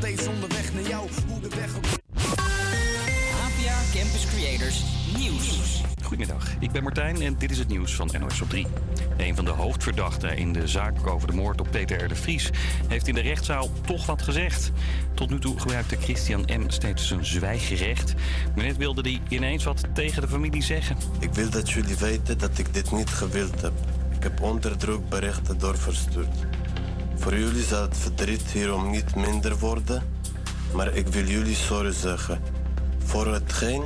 steeds onderweg naar jou. Hoe de weg ook... APA Campus Creators Nieuws. Goedemiddag, ik ben Martijn en dit is het nieuws van NOS op 3. Een van de hoofdverdachten in de zaak over de moord op Peter R. de Vries... heeft in de rechtszaal toch wat gezegd. Tot nu toe gebruikte Christian M. steeds zijn zwijgrecht. Maar net wilde hij ineens wat tegen de familie zeggen. Ik wil dat jullie weten dat ik dit niet gewild heb. Ik heb onder druk berichten doorverstuurd. Voor jullie zal het verdriet hierom niet minder worden, maar ik wil jullie sorry zeggen voor hetgeen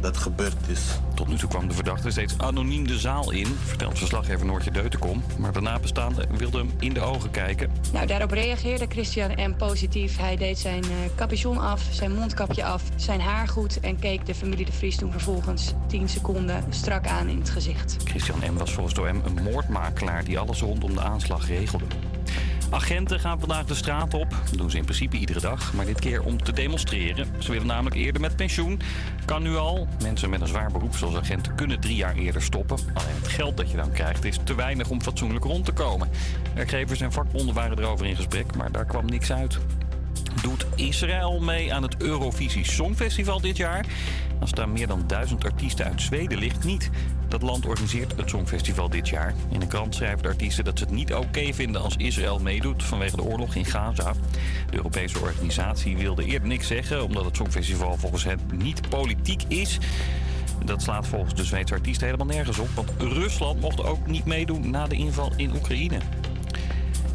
dat gebeurd is. Tot nu toe kwam de verdachte steeds anoniem de zaal in, vertelt verslaggever Noortje Deutenkom. Maar de nabestaanden wilden hem in de ogen kijken. Nou, daarop reageerde Christian M. positief. Hij deed zijn uh, capuchon af, zijn mondkapje af, zijn haar goed en keek de familie de Vries toen vervolgens 10 seconden strak aan in het gezicht. Christian M. was volgens de OM een moordmakelaar die alles rondom de aanslag regelde. Agenten gaan vandaag de straat op. Dat doen ze in principe iedere dag, maar dit keer om te demonstreren. Ze willen namelijk eerder met pensioen. Kan nu al. Mensen met een zwaar beroep zoals agent kunnen drie jaar eerder stoppen. Alleen het geld dat je dan krijgt is te weinig om fatsoenlijk rond te komen. Werkgevers en vakbonden waren erover in gesprek, maar daar kwam niks uit. Doet Israël mee aan het Eurovisie Songfestival dit jaar? Dan staan meer dan duizend artiesten uit Zweden ligt niet. Dat land organiseert het Songfestival dit jaar. In de krant schrijven de artiesten dat ze het niet oké vinden als Israël meedoet vanwege de oorlog in Gaza. De Europese organisatie wilde eerder niks zeggen omdat het Songfestival volgens hen niet politiek is. Dat slaat volgens de Zweedse artiesten helemaal nergens op, want Rusland mocht ook niet meedoen na de inval in Oekraïne.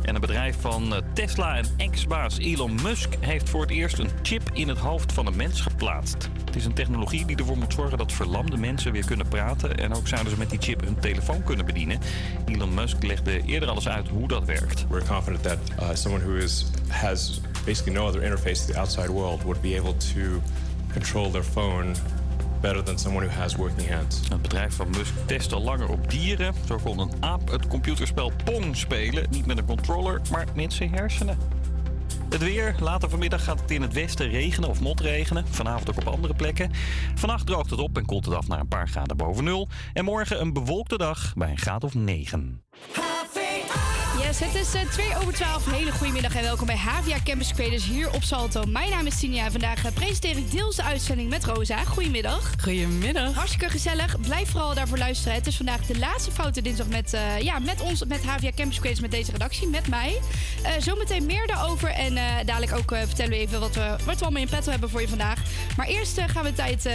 En een bedrijf van eh, Tesla en ex-baas Elon Musk heeft voor het eerst een chip in het hoofd van een mens geplaatst. Het is een technologie die ervoor moet zorgen dat verlamde mensen weer kunnen praten. En ook zouden ze met die chip hun telefoon kunnen bedienen. Elon Musk legde eerder alles uit hoe dat werkt. We're confident that uh, someone who is, has basically no other interface to the outside world would be able to control their phone better than someone who has working hands. Het bedrijf van Musk test al langer op dieren. Zo kon een aap het computerspel Pong spelen. Niet met een controller, maar met zijn hersenen. Het weer. Later vanmiddag gaat het in het westen regenen of motregenen. Vanavond ook op andere plekken. Vannacht droogt het op en koelt het af naar een paar graden boven nul. En morgen een bewolkte dag bij een graad of 9. Yes, het is uh, 2 over 12. Een hele goede middag en welkom bij Havia Campus Creators hier op Salto. Mijn naam is Tinia en vandaag uh, presenteer ik deels de uitzending met Rosa. Goedemiddag. Goedemiddag. Hartstikke gezellig. Blijf vooral daarvoor luisteren. Het is vandaag de laatste foute dinsdag met, uh, ja, met ons, met Havia Campus Creators, met deze redactie, met mij. zometeen meer daarover en dadelijk ook vertellen we even wat we, wat we allemaal in petto hebben voor je vandaag. Maar eerst gaan we tijd,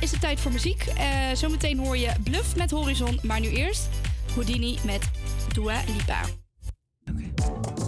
is het tijd voor muziek. zometeen hoor je Bluff met Horizon, maar nu eerst Houdini met Dua Lipa. Okay.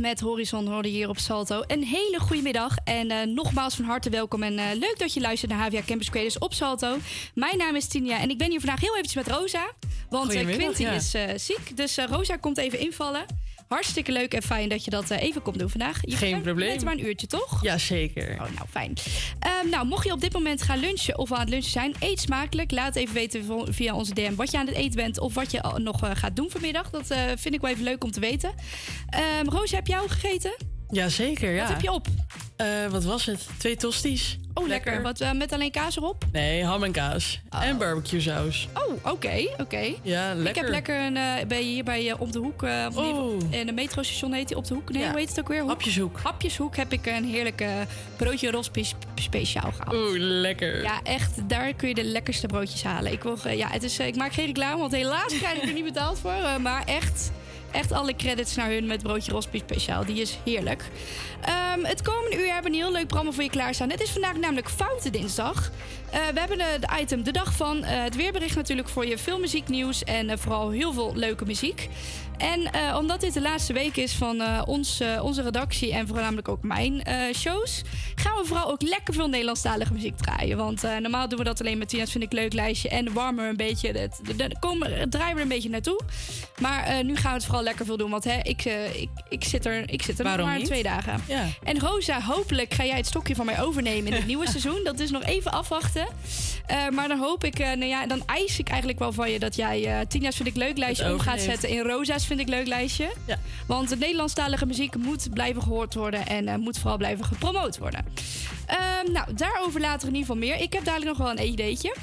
Met Horizon hoorde hier op Salto. Een hele goede middag en eh, nogmaals van harte welkom. En eh, leuk dat je luistert naar HVA Campus Creators op Salto. Mijn naam is Tinia en ik ben hier vandaag heel eventjes met Rosa. Want eh, Quinty ja. is ziek, dus Rosa komt even invallen. Hartstikke leuk en fijn dat je dat eh, even komt doen vandaag. Je Geen probleem. net maar een uurtje, toch? Ja, zeker. Oh, nou, fijn. Ehm, nou, mocht je op dit moment gaan lunchen of aan het lunchen zijn, eet smakelijk. Laat even weten via onze DM wat je aan het eten bent of wat je nog eh, gaat doen vanmiddag. Dat eh, vind ik wel even leuk om te weten. Ehm Roos, heb jij al gegeten? Ja, zeker. Ja. Wat heb je op? Wat was het? Twee tosties. Oh, lekker. Wat, eh, met alleen kaas erop? Nee, ham en kaas. En barbecue saus. Oh, oké, oké. Ja, lekker. Ik heb lekker een, eh, bij, hier bij eh, op de hoek. Oh. in een metrostation heet die op de hoek. Nee, Ja. hoe heet het ook weer? Hoek? Hapjeshoek. Hapjeshoek heb ik een heerlijke broodje rospi speciaal gehaald. Oeh, lekker. Ja, echt. Daar kun je de lekkerste broodjes halen. Ik, wil, ja, het is, ik maak geen reclame, want helaas krijg ik er niet betaald voor. maar echt, echt alle credits naar hun met broodje rospi speciaal. Die is heerlijk. Ehm, het komende uur hebben we een heel leuk programma voor je klaarstaan. Het is vandaag namelijk Foute Dinsdag. Eh, we hebben de, de item De Dag van. eh, het weerbericht natuurlijk voor je veel muzieknieuws. En eh, vooral heel veel leuke muziek. En eh, omdat dit de laatste week is van eh, ons, eh, onze redactie en voornamelijk ook mijn eh, shows, gaan we vooral ook lekker veel Nederlandstalige muziek draaien. Want eh, normaal doen we dat alleen met Tina's Vind ik Leuk lijstje en warmen we een beetje. Het, komen, draaien we er een beetje naartoe. Maar eh, nu gaan we het vooral lekker veel doen. Want hè, ik, eh, ik, ik zit er, ik zit er nog maar twee dagen. En Rosa, hopelijk ga jij het stokje van mij overnemen in het nieuwe seizoen. Dat is nog even afwachten. Eh, maar dan hoop ik, eh, nou ja, dan eis ik eigenlijk wel van je dat jij eh Tina's vind ik leuk lijstje om gaat zetten in Rosa's vind ik leuk lijstje. Ja. Want het Nederlandstalige muziek moet blijven gehoord worden en eh, moet vooral blijven gepromoot worden. Ehm, nou, daarover later in ieder geval meer. Ik heb dadelijk nog wel een ideetje.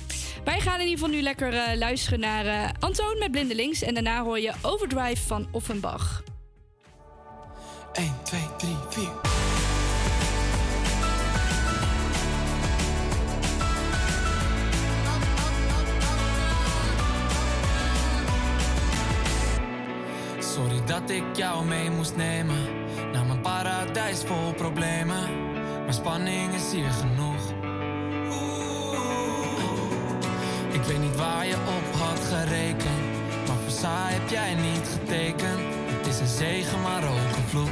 Wij gaan in ieder geval nu lekker eh, luisteren naar eh, Antoon met Blindelings. En daarna hoor je Overdrive van Offenbach. 1, 2, 3, 4. Dat ik jou mee moest nemen naar mijn paradijs vol problemen. Maar spanning is hier genoeg. Ik weet niet waar je op had gerekend, maar voor saai heb jij niet getekend. Het is een zegen, maar ook een vloek.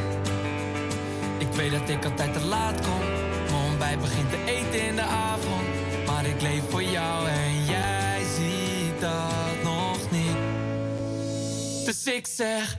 Ik weet dat ik altijd te laat kom. Mijn ontbijt begint te eten in de avond. Maar ik leef voor jou en Ik zeg,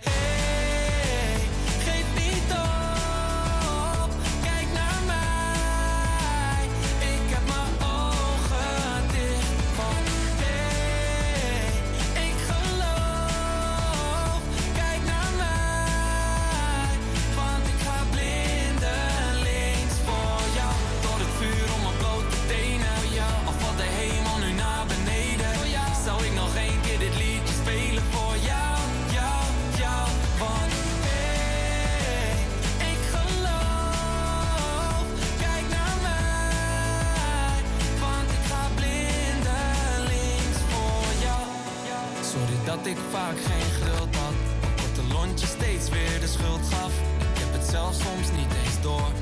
door.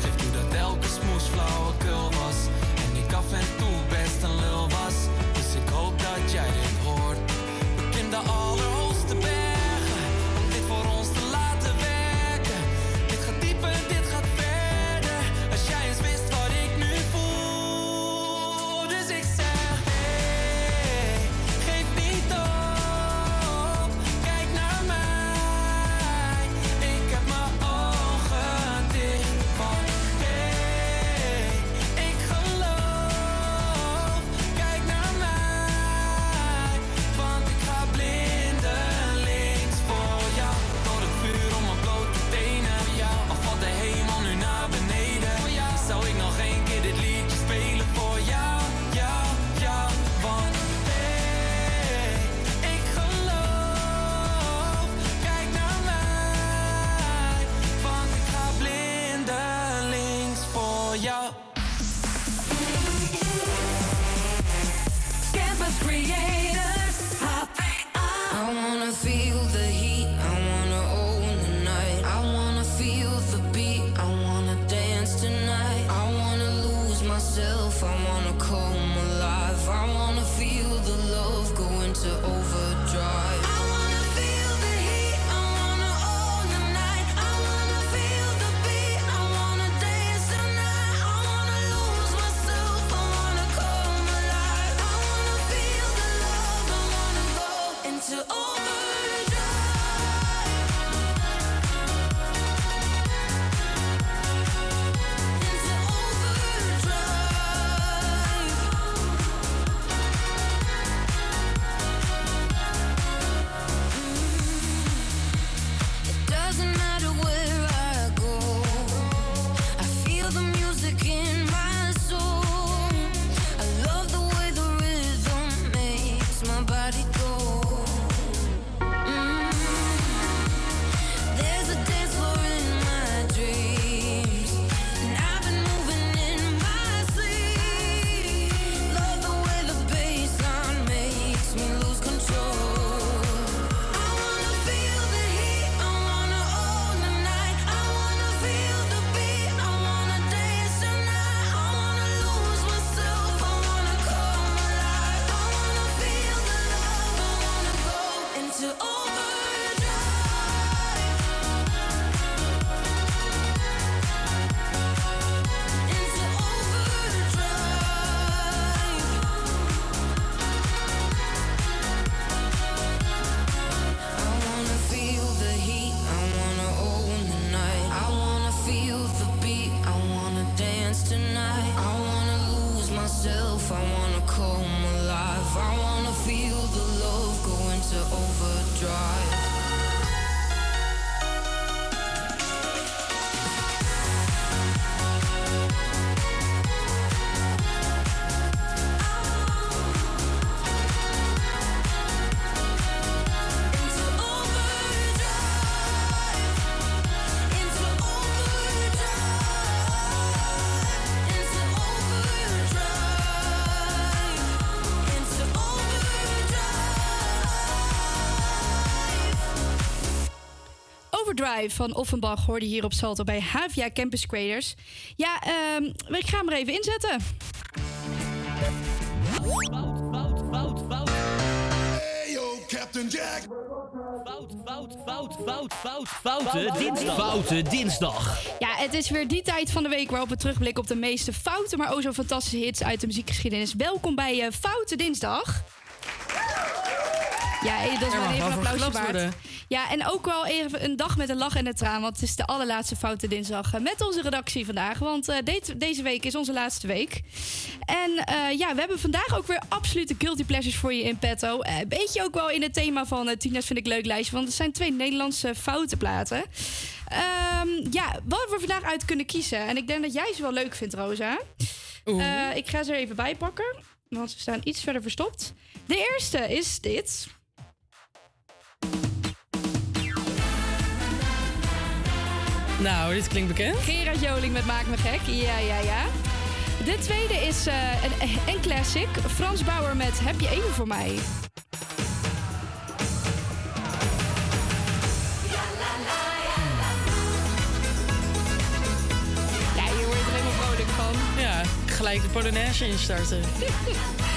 Geef toe dat elke smoes flauwekul was. En ik af en toe best een lul was. Dus ik hoop dat jij Drive van Offenbach hoorde je hier op Salto bij Havia Campus Creators. Ja, ehm, ik ga hem er even inzetten. Hey yo, Captain Jack. Fout, fout, fout, fout, fout, foute dinsdag. Foute dinsdag. Ja, het is weer die tijd van de week waarop we terugblikken op de meeste foute, maar ook zo fantastische hits uit de muziekgeschiedenis. Welkom bij eh, Foute Dinsdag. Ja, dat is wel even een applausje waard. worden. Ja, en ook wel even een dag met een lach en een traan, want het is de allerlaatste Foute Dinsdag eh, met onze redactie vandaag. Want de- deze week is onze laatste week. En eh, ja, we hebben vandaag ook weer absolute guilty pleasures voor je in petto. Een beetje ook wel in het thema van Tina's vind ik leuk lijstje, want het zijn twee Nederlandse foute platen. Ehm, ja, wat we vandaag uit kunnen kiezen. En ik denk dat jij ze wel leuk vindt, Rosa. Ik ga ze er even bij pakken, want ze staan iets verder verstopt. De eerste is dit. Nou, dit klinkt bekend. Gerard Joling met Maak me gek. Ja, ja, ja. De tweede is eh, een, een classic. Frans Bauer met Heb je even voor mij? Ja, hier word je er helemaal vrolijk van. Ja, gelijk de Polonaise instarten.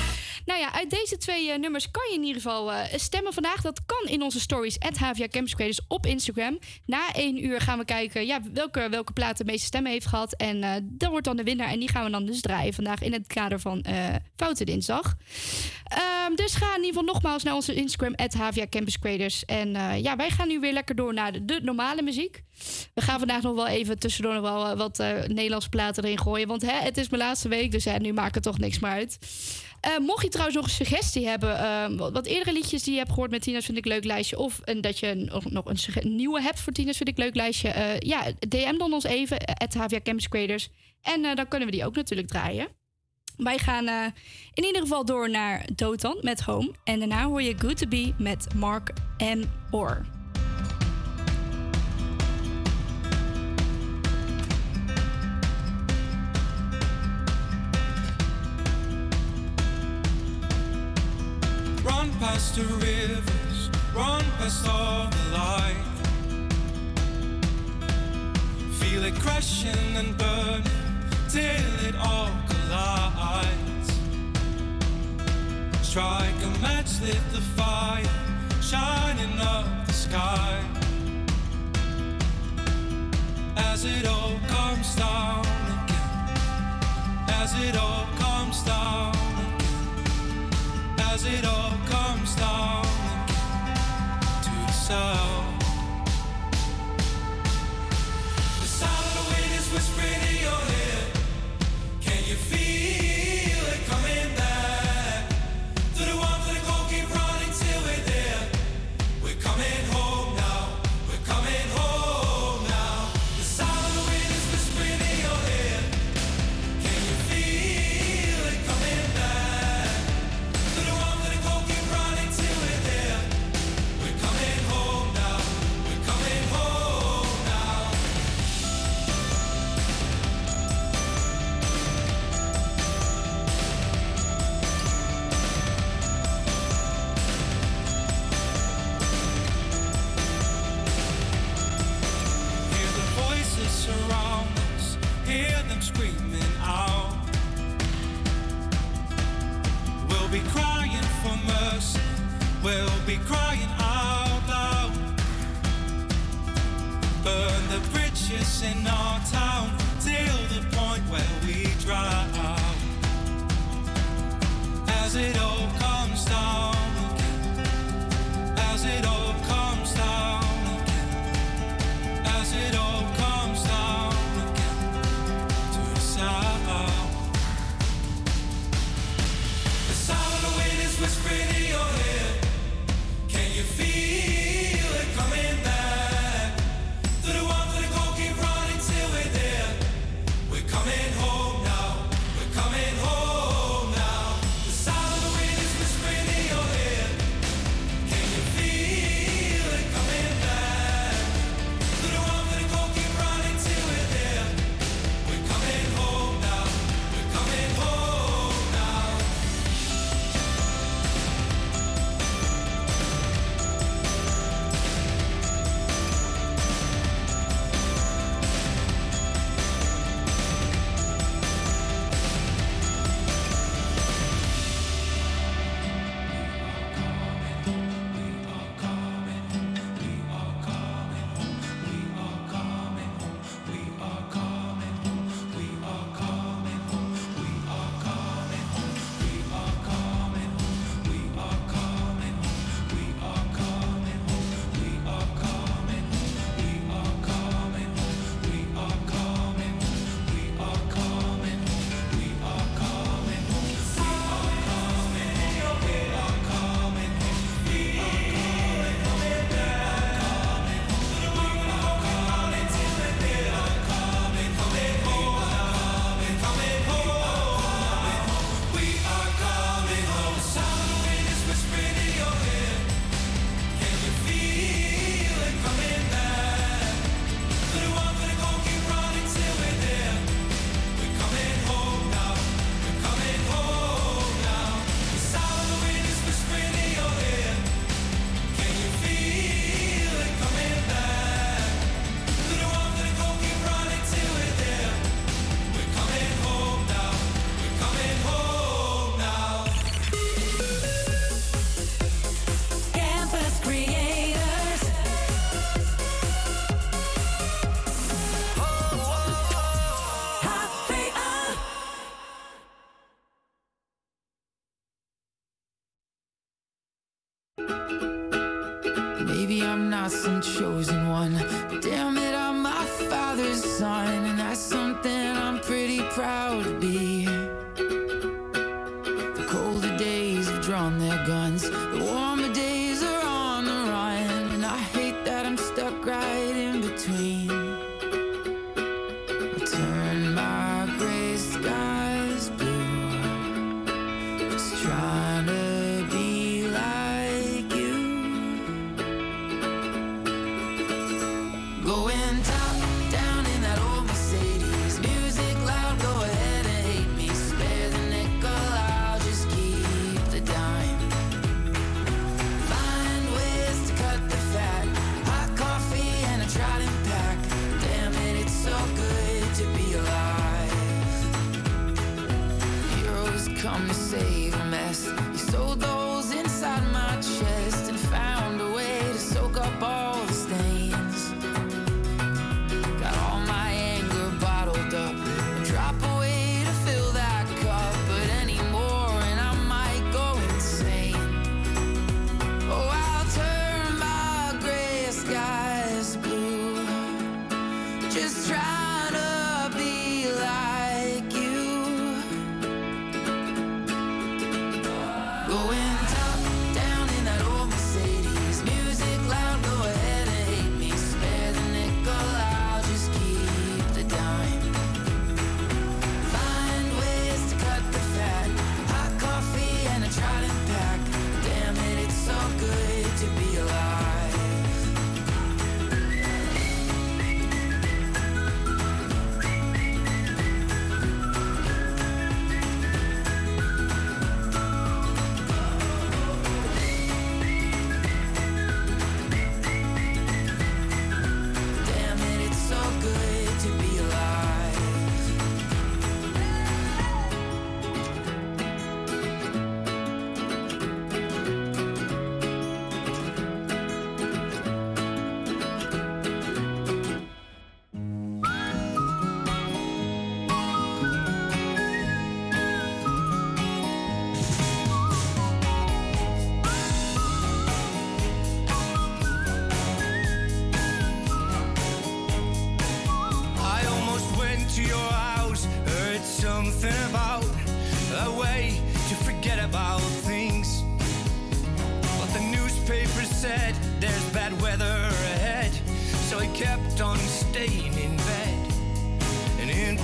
Nou ja, uit deze twee eh, nummers kan je in ieder geval eh, stemmen vandaag. Dat kan in onze stories, at HVA Campus op Instagram. Na één uur gaan we kijken ja, welke, welke plaat de meeste stemmen heeft gehad. En eh dat wordt dan de winnaar. En die gaan we dan dus draaien vandaag in het kader van eh Foute Dinsdag. Ehm, dus ga in ieder geval nogmaals naar onze Instagram, at HVA Campus Creators. En ja, wij gaan nu weer lekker door naar de, normale muziek. We gaan vandaag nog wel even tussendoor nog wel wat Nederlandse platen erin gooien. Want hè, het is mijn laatste week, dus nu maakt het toch niks meer uit. Eh, mocht je trouwens nog een suggestie hebben, eh, wat, eerdere liedjes die je hebt gehoord met Tina's Vind ik Leuk lijstje, of dat je nog, nog een nieuwe hebt voor Tina's Vind ik Leuk lijstje, eh, ja, DM dan ons even, at HVA Campus Creators. En eh, dan kunnen we die ook natuurlijk draaien. Wij gaan eh, in ieder geval door naar Dotan met Home. En daarna hoor je Good To Be met Mark M. Orr. Past the rivers, run past all the light. Feel it crashing and burning till it all collides. Strike a match, lit the fire, shining up the sky. As it all comes down again, as it all comes down as it all comes down again to the sound. The sound of the wind is whispering in your ear. Can you feel crying out loud. Burn the bridges in our town till the point where we drown. As it all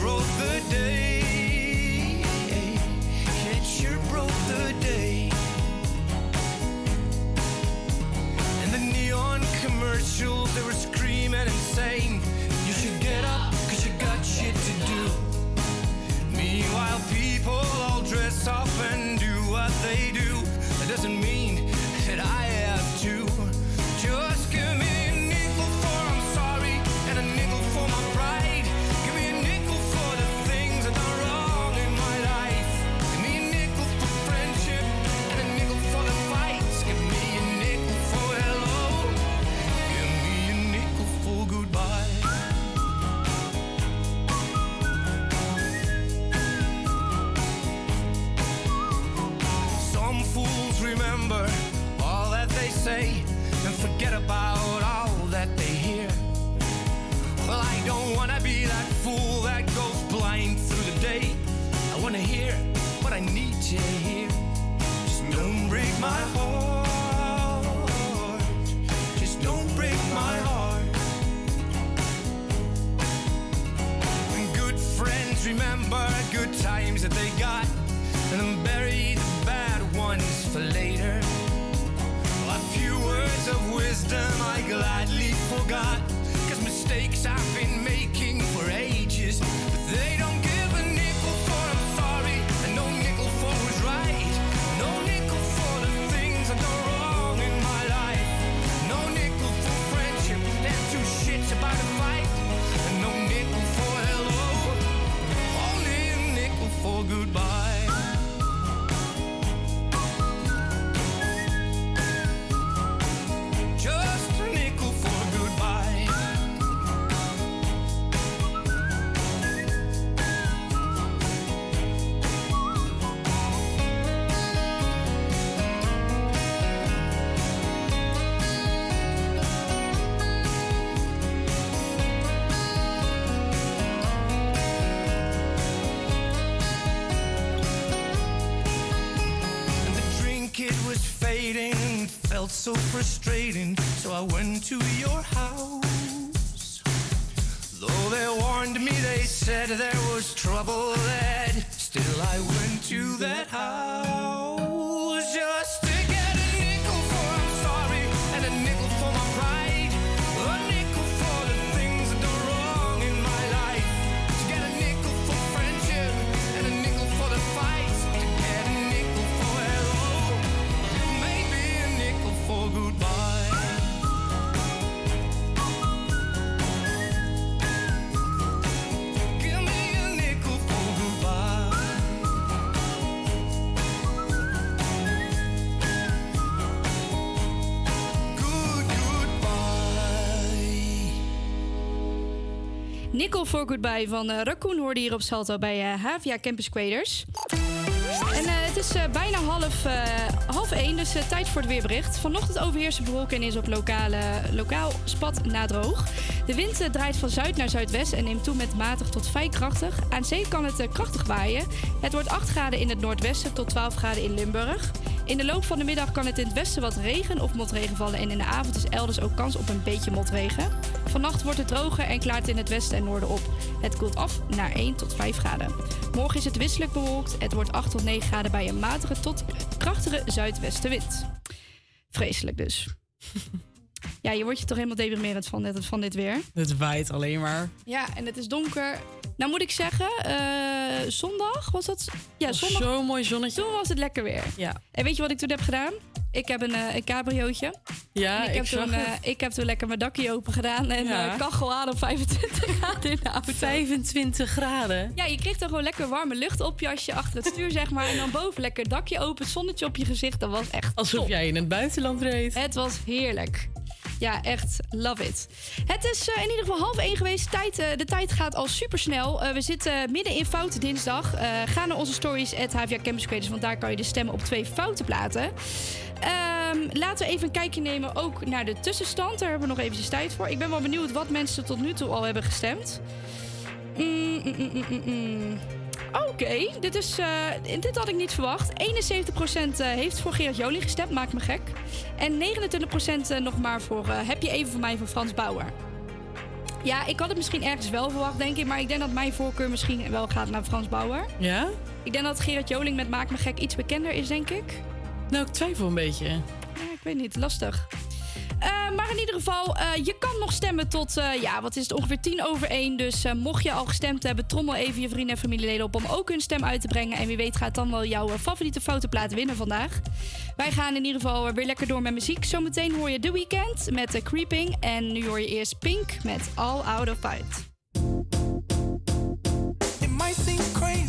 road fading, it felt so frustrating. So I went to your house. Though they warned me, they said there was trouble ahead. For Goodbye van eh, Raccoon hoorde hier op Salto bij eh, Havia Campus Quaders. En eh, het is bijna half, half één, dus tijd voor het weerbericht. Vanochtend overheerst de bewolking en is op lokale, lokaal spat na droog. De wind draait van zuid naar zuidwest en neemt toe met matig tot vrij krachtig. Aan zee kan het krachtig waaien. Het wordt 8 graden in het noordwesten tot 12 graden in Limburg. In de loop van de middag kan het in het westen wat regen of motregen vallen. En in de avond is elders ook kans op een beetje motregen. Vannacht wordt het droger en klaart in het westen en noorden op. Het koelt af naar 1 tot 5 graden. Morgen is het wisselelijk bewolkt. Het wordt 8 tot 9 graden bij een matige tot krachtige zuidwestenwind. Vreselijk dus. Ja, je wordt je toch helemaal deprimerend van dit, van dit weer. Het waait alleen maar. Ja, en het is donker. Nou moet ik zeggen, eh, zondag was dat? Ja, zondag. Zo'n mooi zonnetje. Toen was het lekker weer. Ja. En weet je wat ik toen heb gedaan? Ik heb een, eh, een cabriootje. Ja, En ik, ik heb zag toen, eh, ik heb toen lekker mijn dakje open gedaan en Ja. kachel aan op 25 graden in de auto. 25 graden. Ja, je kreeg dan gewoon lekker warme lucht op je als je achter het stuur, zeg maar. En dan boven lekker dakje open, zonnetje op je gezicht. Dat was echt Alsof top. jij in het buitenland reed. Het was heerlijk. Ja, echt love it. Het is eh, in ieder geval half één geweest. Tijd, eh, de tijd gaat al super snel. we zitten midden in Foute Dinsdag. Eh, ga naar onze stories at HVA Campus Creators, want daar kan je de stemmen op twee fouten platen. Ehm, laten we even een kijkje nemen ook naar de tussenstand. Daar hebben we nog eventjes tijd voor. Ik ben wel benieuwd wat mensen tot nu toe al hebben gestemd. Mm, mm, mm, Oké, dit, is, eh, dit had ik niet verwacht. 71% eh, heeft voor Gerard Joling gestemd, maakt me gek. En 29% eh, nog maar voor Heb je even voor mij van Frans Bauer. Ja, ik had het misschien ergens wel verwacht, denk ik. Maar ik denk dat mijn voorkeur misschien wel gaat naar Frans Bauer. Ja? Ik denk dat Gerard Joling met Maak me gek iets bekender is, denk ik. Nou, ik twijfel een beetje. Ja, ik weet niet, lastig. Eh, maar in ieder geval, eh, je kan nog stemmen tot, eh, ja, wat is het, ongeveer tien over één. Dus mocht je al gestemd hebben, trommel even je vrienden en familieleden op om ook hun stem uit te brengen. En wie weet gaat dan wel jouw favoriete fotoplaat winnen vandaag. Wij gaan in ieder geval weer lekker door met muziek. Zometeen hoor je The Weeknd met Creeping. En nu hoor je eerst Pink met All Out of Fight. It might seem crazy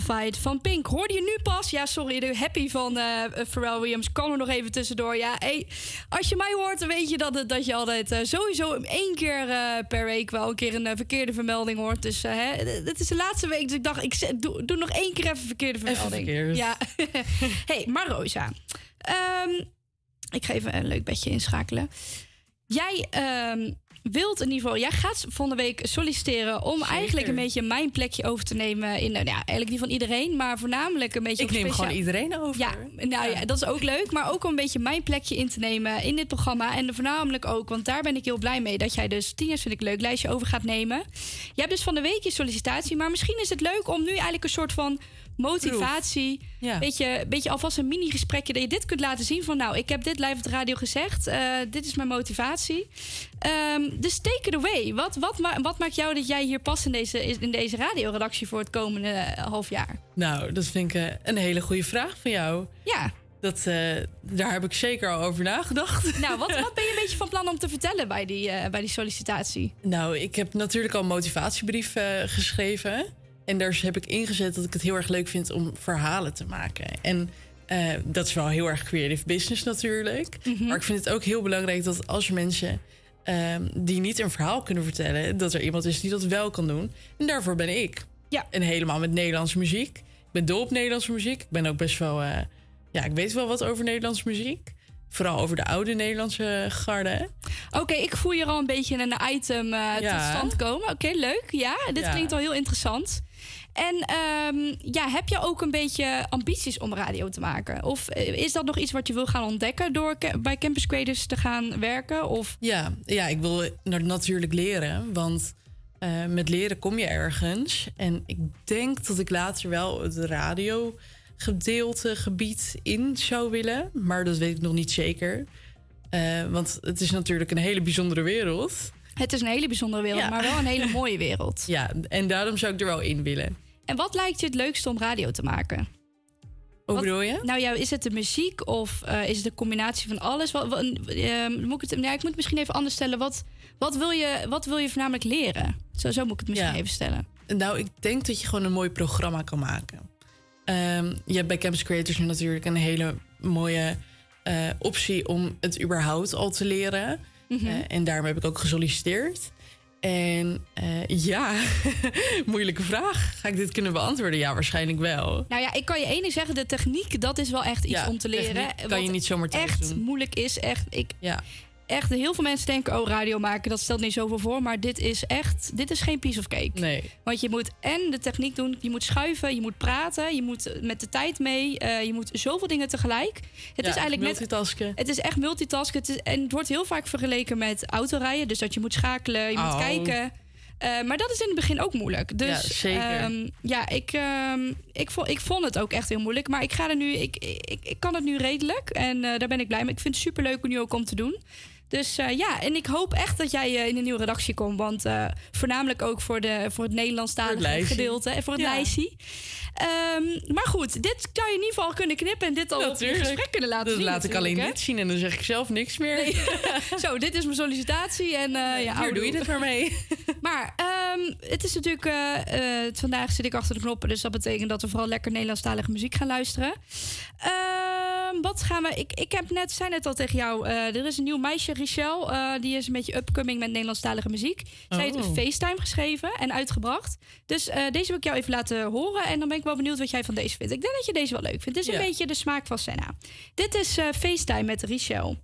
Fight van Pink. Hoorde je nu pas? Ja, sorry, de happy van eh Pharrell Williams kwam er nog even tussendoor. Ja, hey, als je mij hoort, dan weet je dat, het- dat je altijd eh, sowieso één keer eh, per week wel een keer een verkeerde vermelding hoort. Dus dit is de laatste week, dus ik dacht, ik zet- doe, doe nog één keer even verkeerde vermelding. verkeerd. Ja. hey, maar Rosa, ehm, ik ga even een leuk bedje inschakelen. Jij ehm, wilt in ieder geval, jij gaat volgende week solliciteren om eigenlijk een beetje mijn plekje over te nemen in, nou ja, eigenlijk niet van iedereen, maar voornamelijk een beetje. Ik neem speciaal- gewoon iedereen over. Ja, nou ja. dat is ook leuk, maar ook om een beetje mijn plekje in te nemen in dit programma en voornamelijk ook, want daar ben ik heel blij mee dat jij dus tieners vind ik leuk lijstje over gaat nemen. Je hebt dus van de week je sollicitatie, maar misschien is het leuk om nu eigenlijk een soort van motivatie, Ja. beetje, beetje alvast een mini gesprekje dat je dit kunt laten zien van nou, ik heb dit live op de radio gezegd, eh, dit is mijn motivatie. Ehm, dus take it away. Wat, wat, ma- wat maakt jou dat jij hier past in deze, in deze radioredactie voor het komende eh, half jaar? Nou, dat vind ik eh, een hele goede vraag van jou. Ja. Dat, daar heb ik zeker al over nagedacht. Nou, wat, wat ben je een beetje van plan om te vertellen bij die, bij die sollicitatie? Nou, ik heb natuurlijk al een motivatiebrief geschreven. En daar heb ik ingezet dat ik het heel erg leuk vind om verhalen te maken. En eh, dat is wel heel erg creative business natuurlijk. Maar ik vind het ook heel belangrijk dat als er mensen ehm, die niet een verhaal kunnen vertellen, dat er iemand is die dat wel kan doen. En daarvoor ben ik. Ja. En helemaal met Nederlandse muziek. Ik ben dol op Nederlandse muziek. Ik ben ook best wel. eh, ja, ik weet wel wat over Nederlandse muziek. vooral over de oude Nederlandse garde. Oké, ik voel hier al een beetje een item eh, tot stand komen. Oké, leuk. Ja, dit Ja. klinkt al heel interessant. En ehm, ja, heb je ook een beetje ambities om radio te maken? Of eh, is dat nog iets wat je wil gaan ontdekken door bij Campus Creators te gaan werken? Of Ja, ja, ik wil na- natuurlijk leren, want eh, met leren kom je ergens. En ik denk dat ik later wel het radiogedeelte gebied in zou willen, maar dat weet ik nog niet zeker. Eh, want het is natuurlijk een hele bijzondere wereld. Het is een hele bijzondere wereld, Ja. maar wel een hele mooie wereld. Ja, en daarom zou ik er wel in willen. En wat lijkt je het leukste om radio te maken? Hoe Wat- bedoel je? Nou ja, is het de muziek of eh, is het de combinatie van alles? Wat, wat, ehm, moet ik, het, ja, ik moet het misschien even anders stellen. Wat, wat, wil, je, wat wil je voornamelijk leren? Zo, zo moet ik het misschien Ja. even stellen. Nou, ik denk dat je gewoon een mooi programma kan maken. Ehm, je hebt bij Campus Creators nu natuurlijk een hele mooie eh, optie om het überhaupt al te leren. Mhm. Eh, en daarom heb ik ook gesolliciteerd. En eh, ja, moeilijke vraag. Ga ik dit kunnen beantwoorden? Ja, waarschijnlijk wel. Nou ja, ik kan je één ding zeggen. De techniek, dat is wel echt iets Ja, om te leren. kan je niet zomaar thuis echt doen. moeilijk is. Echt, ik, Ja. Echt, heel veel mensen denken, oh, radio maken, dat stelt niet zoveel voor. Maar dit is echt, dit is geen piece of cake. Nee. Want je moet en de techniek doen, je moet schuiven, je moet praten, je moet met de tijd mee, eh, je moet zoveel dingen tegelijk. Het Ja, is eigenlijk net multitasken. Het is echt multitasken. Het is, en het wordt heel vaak vergeleken met autorijden. Dus dat je moet schakelen, je moet Oh. kijken. Eh, maar dat is in het begin ook moeilijk. Dus Ja, zeker. ehm, ja, ik, ehm, ik, vond, ik vond het ook echt heel moeilijk. Maar ik ga er nu, ik, ik, ik kan het nu redelijk. En eh, daar ben ik blij mee. Ik vind het superleuk om nu ook om te doen. Dus eh, ja, en ik hoop echt dat jij eh, in de nieuwe redactie komt. Want eh, voornamelijk ook voor, de, voor het Nederlandstalige gedeelte en voor het Ja. lijstje. Ehm, maar goed, dit zou je in ieder geval kunnen knippen en dit al op Natuurlijk. gesprek kunnen laten Dat zien. laat ik alleen hè? dit zien en dan zeg ik zelf niks meer. Nee. Zo, dit is mijn sollicitatie en ja, Hier doe je het maar mee. Maar ehm, het is natuurlijk... vandaag zit ik achter de knoppen, dus dat betekent dat we vooral lekker Nederlandstalige muziek gaan luisteren. Ehm, wat gaan we... Ik, ik heb net, zei net al tegen jou, er is een nieuw meisje, Richelle. eh, die is een beetje upcoming met Nederlandstalige muziek. Zij heeft Oh. een FaceTime geschreven en uitgebracht. Dus eh, deze wil ik jou even laten horen. En dan ben ik wel benieuwd wat jij van deze vindt. Ik denk dat je deze wel leuk vindt. Het is een beetje de smaak van Senna. Dit is eh, FaceTime met Richelle.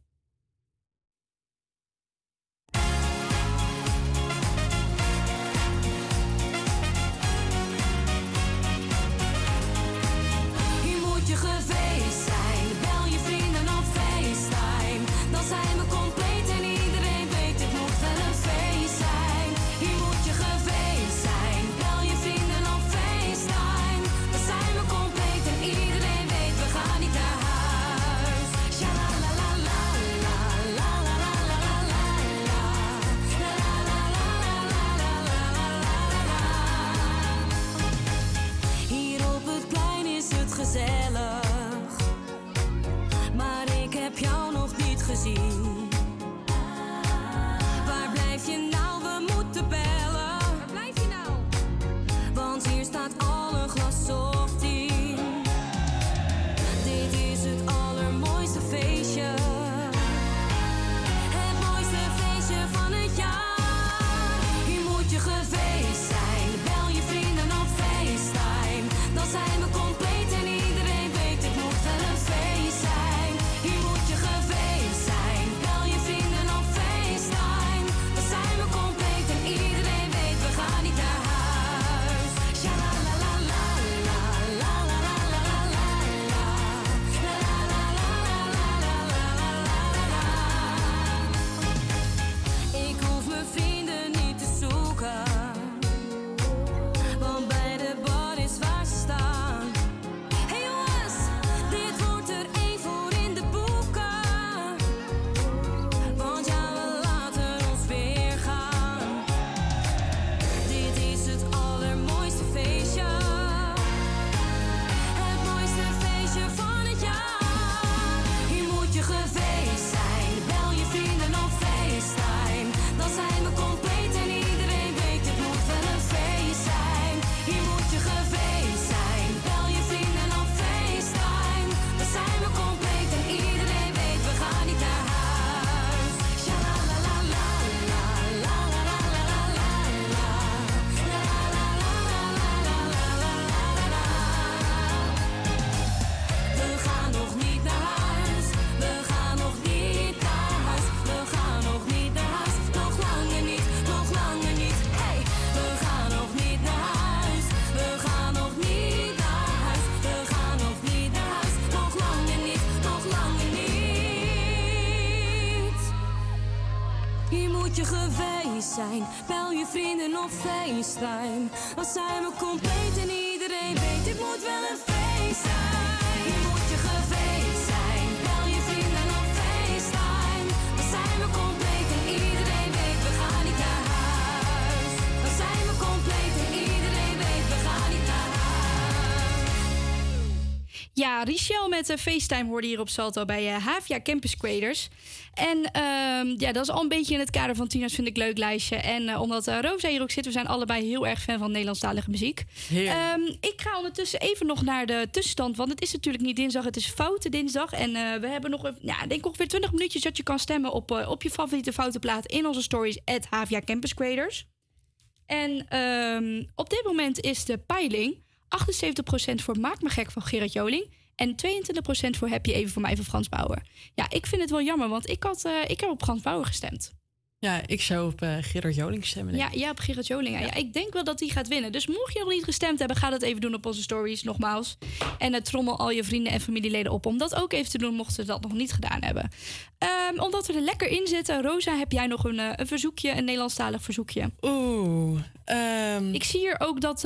FaceTime. Dan zijn met de FaceTime hoorde hier op Salto bij eh, Havia Campus Creators. En ehm, ja, dat is al een beetje in het kader van Tina's Vind ik Leuk lijstje. En eh, omdat eh, Rosa hier ook zit, we zijn allebei heel erg fan van Nederlandstalige muziek. Ehm, ik ga ondertussen even nog naar de tussenstand. Want het is natuurlijk niet dinsdag, het is foute dinsdag. En we hebben nog, even- ja, denk ongeveer 20 minuutjes dat je kan stemmen op, op je favoriete foute plaat in onze stories at Havia Campus Creators. En ehm, op dit moment is de peiling 78% voor Maak me gek van Gerard Joling. En 22% voor Heb je even voor mij van Frans Bauer. Ja, ik vind het wel jammer, want ik, had, eh, ik heb op Frans Bauer gestemd. Ja, ik zou op eh, Gerard Joling stemmen. Ja, ja, op Gerard Joling. Ja. ik denk wel dat hij gaat winnen. Dus mocht je nog niet gestemd hebben, ga dat even doen op onze stories, nogmaals. En eh, trommel al je vrienden en familieleden op om dat ook even te doen, mochten ze dat nog niet gedaan hebben. Ehm, omdat we er lekker in zitten, Rosa, heb jij nog een, eh, een verzoekje, een Nederlandstalig verzoekje? Oeh. ehm, Ik zie hier ook dat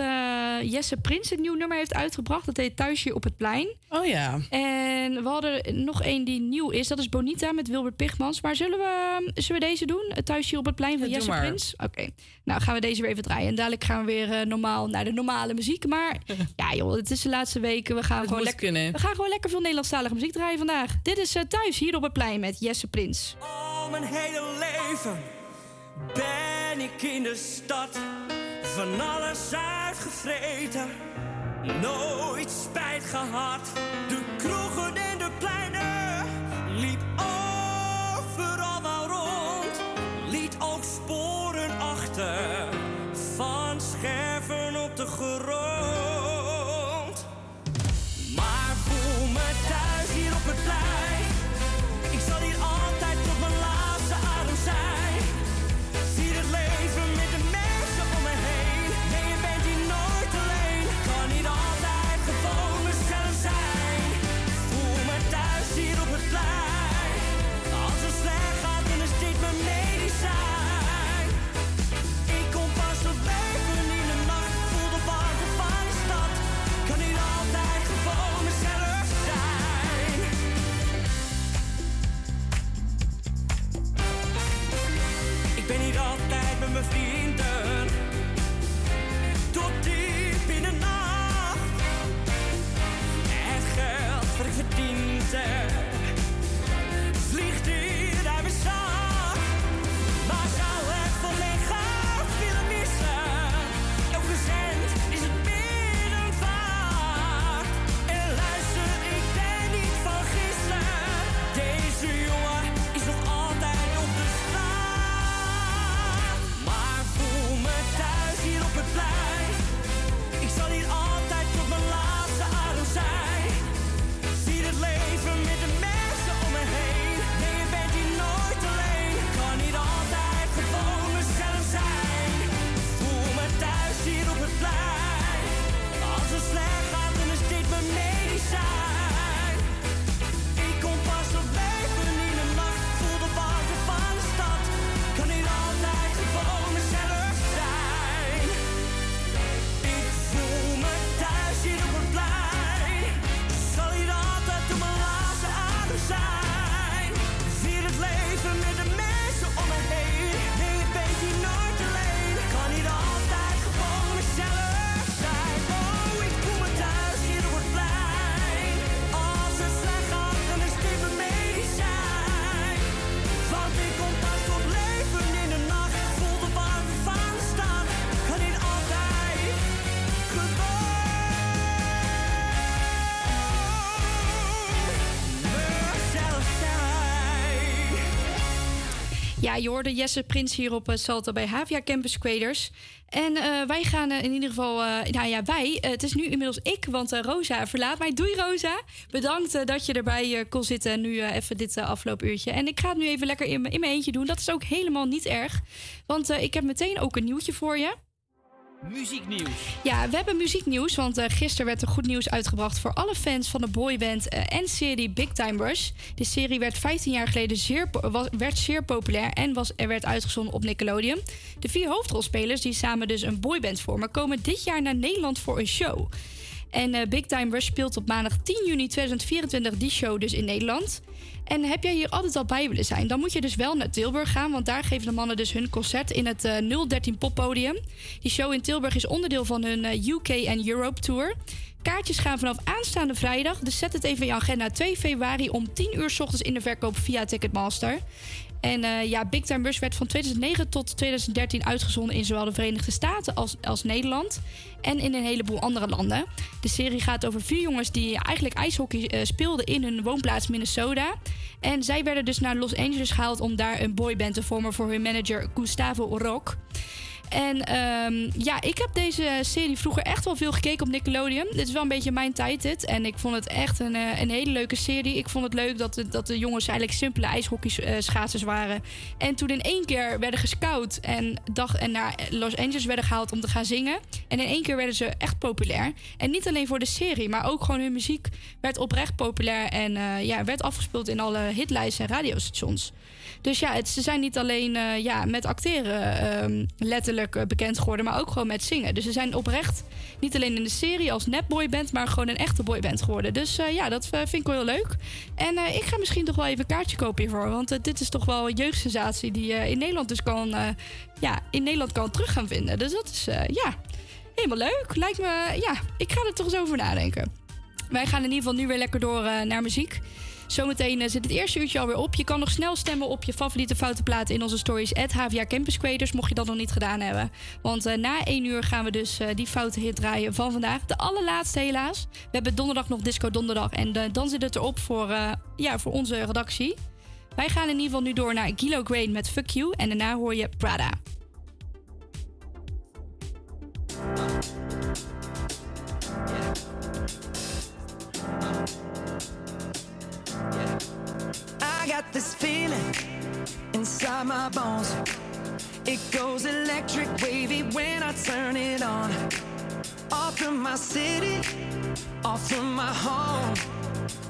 Jesse Prins een nieuw nummer heeft uitgebracht. Dat heet Thuisje op het Plein. Oh ja. En we hadden nog één die nieuw is. Dat is Bonita met Wilbert Pigmans. Maar zullen we, zullen we deze doen? Het Thuisje op het Plein van Ja, Jesse. Prins? Oké. Nou, gaan we deze weer even draaien. En dadelijk gaan we weer eh, normaal naar de normale muziek. Maar ja joh, het is de laatste weken. We gaan, gewoon lekker, kunnen. we gaan gewoon lekker veel Nederlandstalige muziek draaien vandaag. Dit is eh, Thuis hier op het Plein met Jesse Prins. Al mijn hele leven ben ik in de stad van alles uitgevreten. Nooit spijt gehad. De kroegen en de pleinen liep van scherven op de grond. Je hoorde Jesse Prins hier op eh, Salto bij Havia Campus Creators. En eh, wij gaan eh, in ieder geval... nou ja, wij. het is nu inmiddels ik, want Rosa verlaat mij. Doei Rosa. Bedankt dat je erbij kon zitten. Nu eh, even dit afloopuurtje. En ik ga het nu even lekker in, mijn- in mijn eentje doen. Dat is ook helemaal niet erg. Want ik heb meteen ook een nieuwtje voor je. Muzieknieuws. Ja, we hebben muzieknieuws, want eh, gisteren werd er goed nieuws uitgebracht voor alle fans van de boyband eh, en serie Big Time Rush. De serie werd 15 jaar geleden zeer, was, werd zeer populair en was, er werd uitgezonden op Nickelodeon. De vier hoofdrolspelers, die samen dus een boyband vormen, komen dit jaar naar Nederland voor een show. En eh, Big Time Rush speelt op maandag 10 juni 2024 die show dus in Nederland. En heb jij hier altijd al bij willen zijn, dan moet je dus wel naar Tilburg gaan, want daar geven de mannen dus hun concert in het eh, 013 Poppodium. Die show in Tilburg is onderdeel van hun eh, UK en Europe Tour. Kaartjes gaan vanaf aanstaande vrijdag, dus zet het even in je agenda 2 februari om 10 uur 's ochtends in de verkoop via Ticketmaster. En eh, ja, Big Time Rush werd van 2009 tot 2013 uitgezonden in zowel de Verenigde Staten als, als Nederland. En in een heleboel andere landen. De serie gaat over vier jongens die eigenlijk ijshockey eh, speelden in hun woonplaats Minnesota. En zij werden dus naar Los Angeles gehaald om daar een boyband te vormen voor hun manager Gustavo Rock. En ehm, ja, ik heb deze serie vroeger echt wel veel gekeken op Nickelodeon. Dit is wel een beetje mijn tijd. En ik vond het echt een, eh, een hele leuke serie. Ik vond het leuk dat de, dat de jongens eigenlijk simpele ijshockeyschaatsers waren. En toen in één keer werden gescout en, dag, en naar Los Angeles werden gehaald om te gaan zingen. En in één keer werden ze echt populair. En niet alleen voor de serie, maar ook gewoon hun muziek werd oprecht populair. En eh, ja, werd afgespeeld in alle hitlijsten en radiostations. Dus ja, het, ze zijn niet alleen eh, ja, met acteren ehm, letterlijk eh, bekend geworden, maar ook gewoon met zingen. Dus ze zijn oprecht niet alleen in de serie als nepboyband, maar gewoon een echte boyband geworden. Dus eh, ja, dat vind ik wel heel leuk. En ik ga misschien toch wel even een kaartje kopen hiervoor. Want dit is toch wel een jeugdsensatie die je in Nederland dus kan, ja, in Nederland kan terug gaan vinden. Dus dat is ja, helemaal leuk. Lijkt me, ja, ik ga er toch eens over nadenken. Wij gaan in ieder geval nu weer lekker door naar muziek. Zometeen eh, zit het eerste uurtje alweer op. Je kan nog snel stemmen op je favoriete foute platen in onze stories. At HVA Campus mocht je dat nog niet gedaan hebben. Want eh, na één uur gaan we dus eh, die foute hit draaien van vandaag. De allerlaatste helaas. We hebben donderdag nog Disco Donderdag. En dan zit het erop voor, ja, voor onze redactie. Wij gaan in ieder geval nu door naar Kilo Grain met Fuck You. En daarna hoor je Prada. Got this feeling inside my bones. It goes electric wavy when I turn it on. Off from my city, off from my home.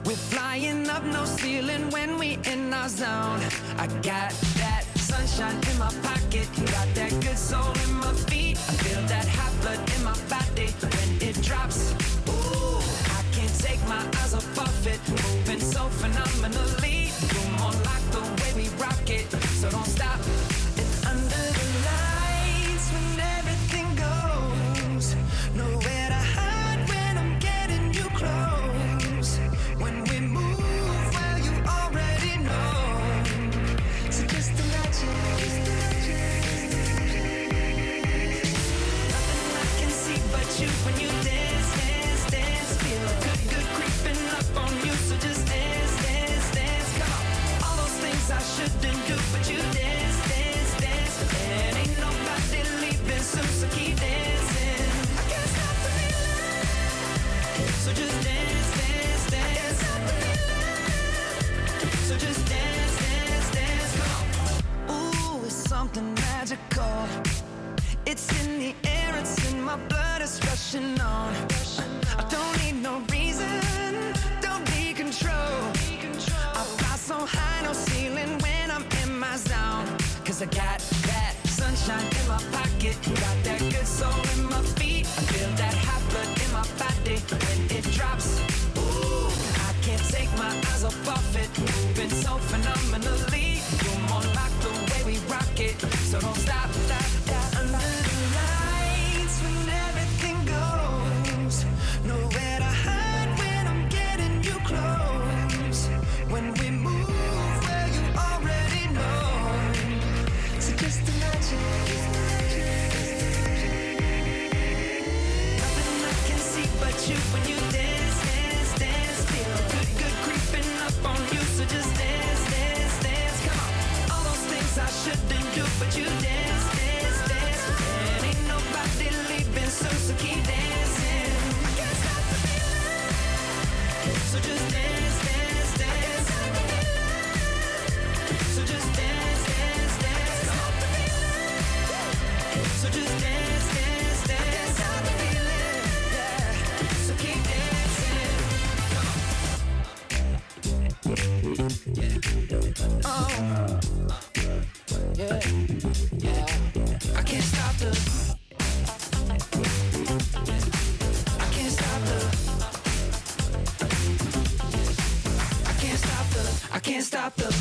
We're flying up no ceiling when we in our zone. I got that sunshine in my pocket, got that good soul in my feet. I feel that hot blood in my body when it drops. Ooh, take my eyes off of it, moving so phenomenally. You're more like the way we rock it, so don't stop. And under the lights something magical. It's in the air, it's in my blood, it's rushing on. I don't need no reason, don't need control. I fly so high, no ceiling when I'm in my zone. Cause I got that sunshine in my pocket, got that good soul in my feet. I feel that hot blood in my body when it drops. Ooh, I can't take my eyes off of it, moving so phenomenally. Way we rock it, so don't stop, stop, stop. Oh. I can't stop the. I can't stop the. I can't stop the. I can't stop the.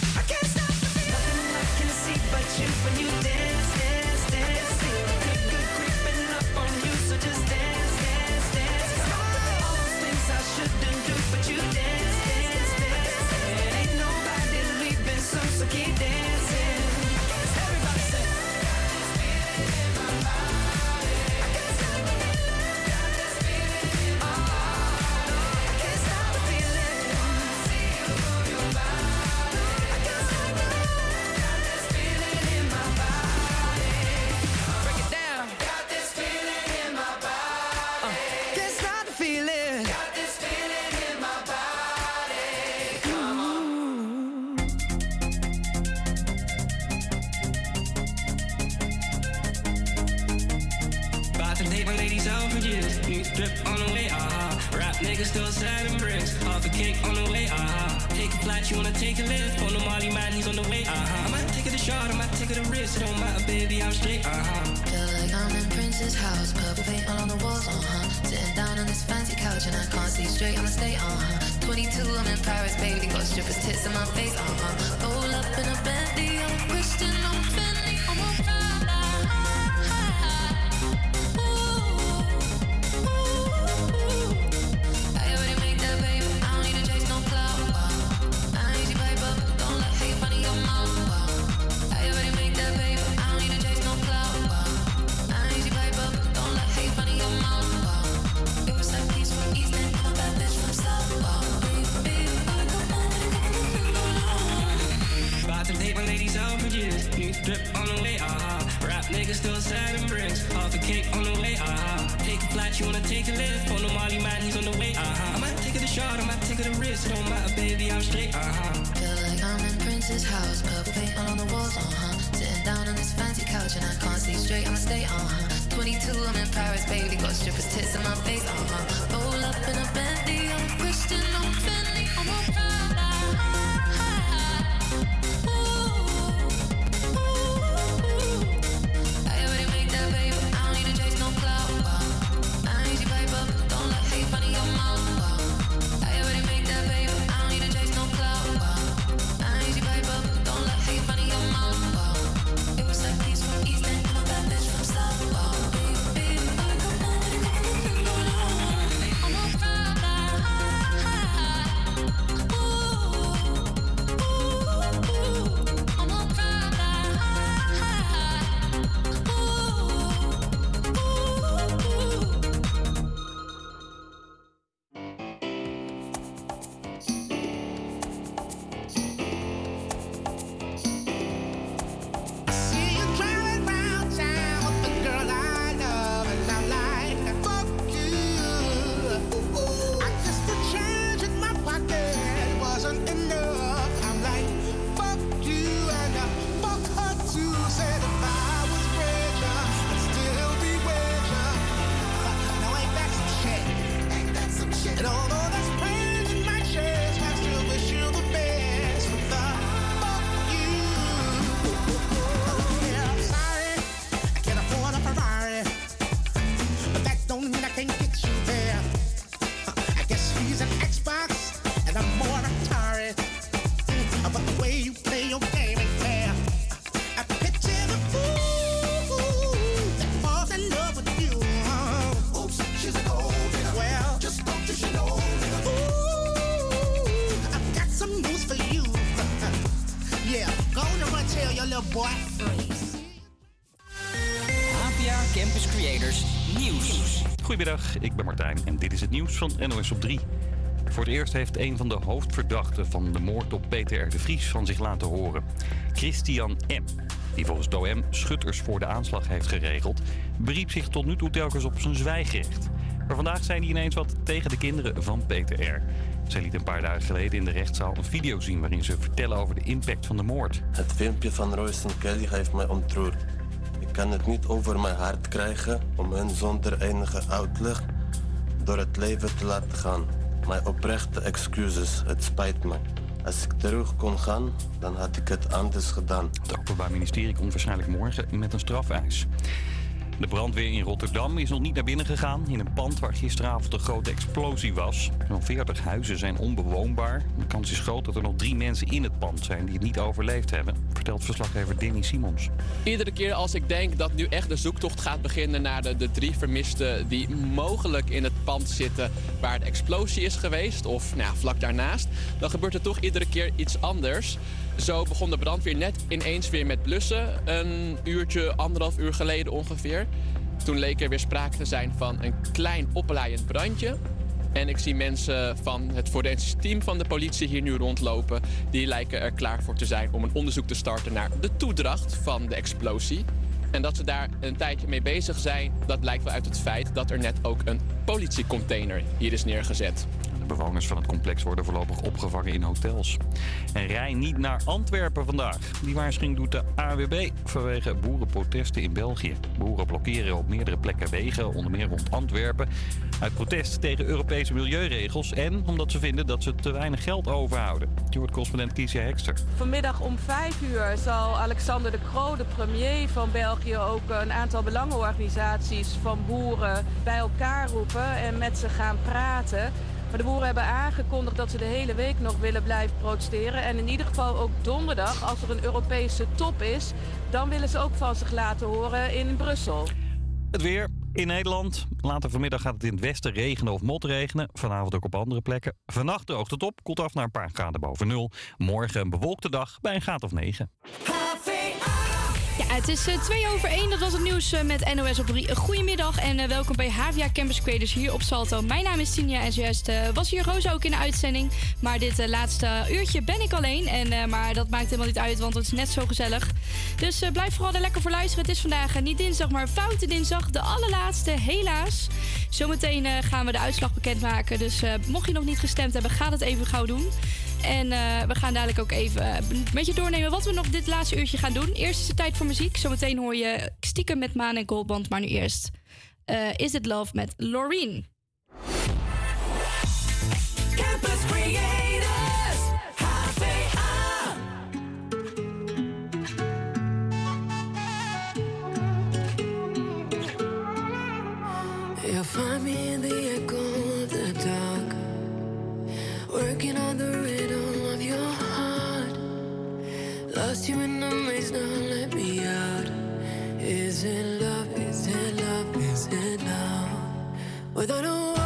Goedemiddag, ik ben Martijn en dit is het nieuws van NOS op 3. Voor het eerst heeft een van de hoofdverdachten van de moord op Peter R. de Vries van zich laten horen. Christian M., die volgens DOM schutters voor de aanslag heeft geregeld, beriep zich tot nu toe telkens op zijn zwijgrecht. Maar vandaag zijn die ineens wat tegen de kinderen van Peter R. Zij liet een paar dagen geleden in de rechtszaal een video zien waarin ze vertellen over de impact van de moord. Het filmpje van Royce en Kelly heeft mij ontroerd kan het niet over mijn hart krijgen om hen zonder enige uitleg door het leven te laten gaan. Mijn oprechte excuses, het spijt me. Als ik terug kon gaan, dan had ik het anders gedaan. Het Openbaar Ministerie komt waarschijnlijk morgen met een strafeis. De brandweer in Rotterdam is nog niet naar binnen gegaan in een pand waar gisteravond een grote explosie was. Zo'n 40 huizen zijn onbewoonbaar. De kans is groot dat er nog drie mensen in het pand zijn die het niet overleefd hebben, vertelt verslaggever Danny Simons. Iedere keer als ik denk dat nu echt de zoektocht gaat beginnen naar de, de drie vermisten die mogelijk in het pand zitten waar de explosie is geweest, of nou vlak daarnaast, dan gebeurt er toch iedere keer iets anders. Zo begon de brandweer net ineens weer met blussen, een uurtje, anderhalf uur geleden ongeveer. Toen leek er weer sprake te zijn van een klein oplaaiend brandje. En ik zie mensen van het forensisch team van de politie hier nu rondlopen. Die lijken er klaar voor te zijn om een onderzoek te starten naar de toedracht van de explosie. En dat ze daar een tijdje mee bezig zijn, dat blijkt wel uit het feit dat er net ook een politiecontainer hier is neergezet. Bewoners van het complex worden voorlopig opgevangen in hotels. En rij niet naar Antwerpen vandaag. Die waarschuwing doet de AWB vanwege boerenprotesten in België. Boeren blokkeren op meerdere plekken wegen, onder meer rond Antwerpen. Uit protest tegen Europese milieuregels en omdat ze vinden dat ze te weinig geld overhouden. Je hoort correspondent Kiesja Hekster. Vanmiddag om vijf uur zal Alexander de Croo, de premier van België, ook een aantal belangenorganisaties van boeren bij elkaar roepen en met ze gaan praten. Maar de boeren hebben aangekondigd dat ze de hele week nog willen blijven protesteren. En in ieder geval ook donderdag, als er een Europese top is, dan willen ze ook van zich laten horen in Brussel. Het weer in Nederland. Later vanmiddag gaat het in het westen regenen of motregenen. Vanavond ook op andere plekken. Vannacht droogt het op, koelt af naar een paar graden boven nul. Morgen een bewolkte dag bij een graad of 9. Ja, het is eh, twee over één. Dat was het nieuws eh, met NOS op 3. Goedemiddag en eh, welkom bij Havia Campus Creators hier op Salto. Mijn naam is Tinja en zojuist eh, was hier Roos ook in de uitzending. Maar dit eh, laatste uurtje ben ik alleen. En, eh, maar dat maakt helemaal niet uit, want het is net zo gezellig. Dus eh, blijf vooral er lekker voor luisteren. Het is vandaag eh, niet dinsdag, maar foute dinsdag. De allerlaatste, helaas. Zometeen eh, gaan we de uitslag bekendmaken. Dus eh, mocht je nog niet gestemd hebben, ga dat even gauw doen. En eh, we gaan dadelijk ook even eh, met je doornemen wat we nog dit laatste uurtje gaan doen. Eerst is het tijd voor muziek. Zometeen hoor je stiekem met Maan en Goldband. Maar nu eerst eh, Is It Love met Loreen. Campus Creators, HVA. You'll find me in the echo of the dark, working on the it love? Without a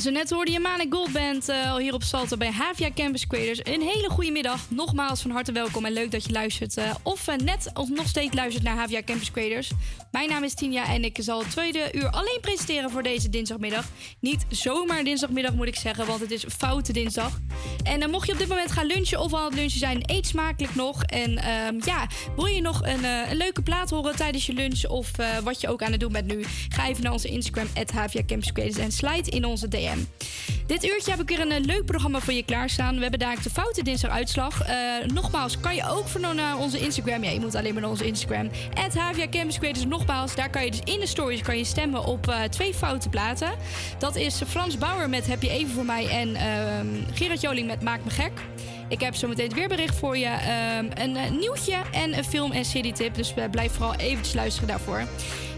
Zo net hoorde je Manik Goldband eh, al hier op Salto bij Havia Campus Creators. Een hele goede middag. Nogmaals van harte welkom en leuk dat je luistert. eh, of eh, net of nog steeds luistert naar Havia Campus Creators. Mijn naam is Tinja en ik zal het tweede uur alleen presenteren voor deze dinsdagmiddag. Niet zomaar dinsdagmiddag moet ik zeggen, want het is foute dinsdag. En eh, mocht je op dit moment gaan lunchen of aan het lunchen zijn, eet smakelijk nog. En ehm, ja, wil je nog een, eh, een leuke plaat horen tijdens je lunch of eh, wat je ook aan het doen bent nu? Ga even naar onze Instagram, Creators en slide in onze DM. Dit uurtje heb ik weer een eh, leuk programma voor je klaarstaan. We hebben daar de foute dinsdag uitslag. Eh, nogmaals, kan je ook voor naar onze Instagram. Ja, je moet alleen maar naar onze Instagram. Havia Campus Creators. Nogmaals, daar kan je dus in de stories kan je stemmen op eh, twee foute platen. Dat is Frans Bauer met Heb je even voor mij en ehm Gerard Joling met Maak me gek. Ik heb zometeen het weerbericht voor je. ehm, een eh, nieuwtje en een film- en serietip. Dus eh, blijf vooral eventjes luisteren daarvoor.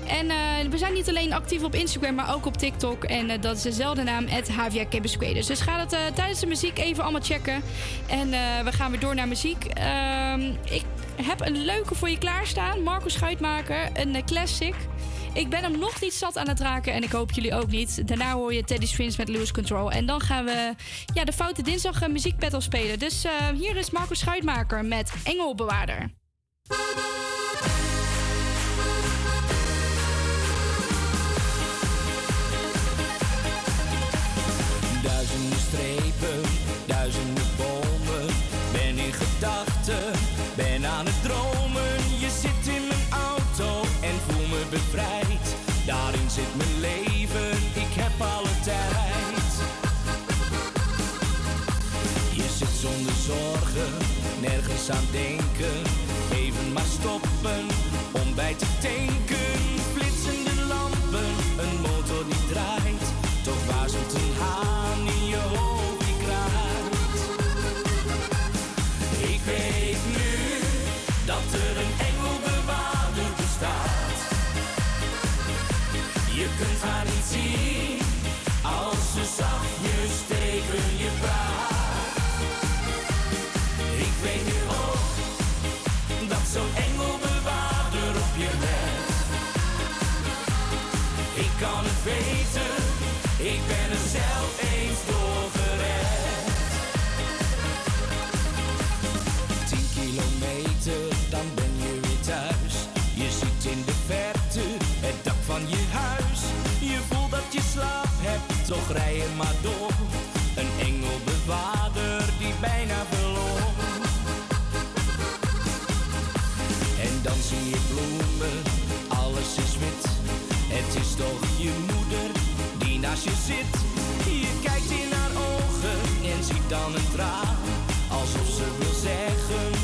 En eh, we zijn niet alleen actief op Instagram, maar ook op TikTok. En eh, dat is dezelfde naam, Havia Campus. Dus ga dat eh, tijdens de muziek even allemaal checken. En eh, we gaan weer door naar muziek. Ehm, ik heb een leuke voor je klaarstaan. Marco Schuitmaker, een eh, classic. Ik ben hem nog niet zat aan het raken en ik hoop jullie ook niet. Daarna hoor je Teddy Swims met Lose Control. En dan gaan we ja, de Foute Dinsdag eh, muziekbattle spelen. Dus eh, hier is Marco Schuitmaker met Engelbewaarder. Aan denken. Even maar stoppen om bij te tanken. Flitsende lampen, een motor die draait. Toch waarzelt een haan in je hoofd die kraait. Ik weet nu dat er een engelbewaarder bestaat. Je kunt haar hebt, toch rij je maar door. Een engelbewaarder die bijna verloor. En dan zie je bloemen, alles is wit. Het is toch je moeder die naast je zit. Je kijkt in haar ogen en ziet dan een traan. Alsof ze wil zeggen,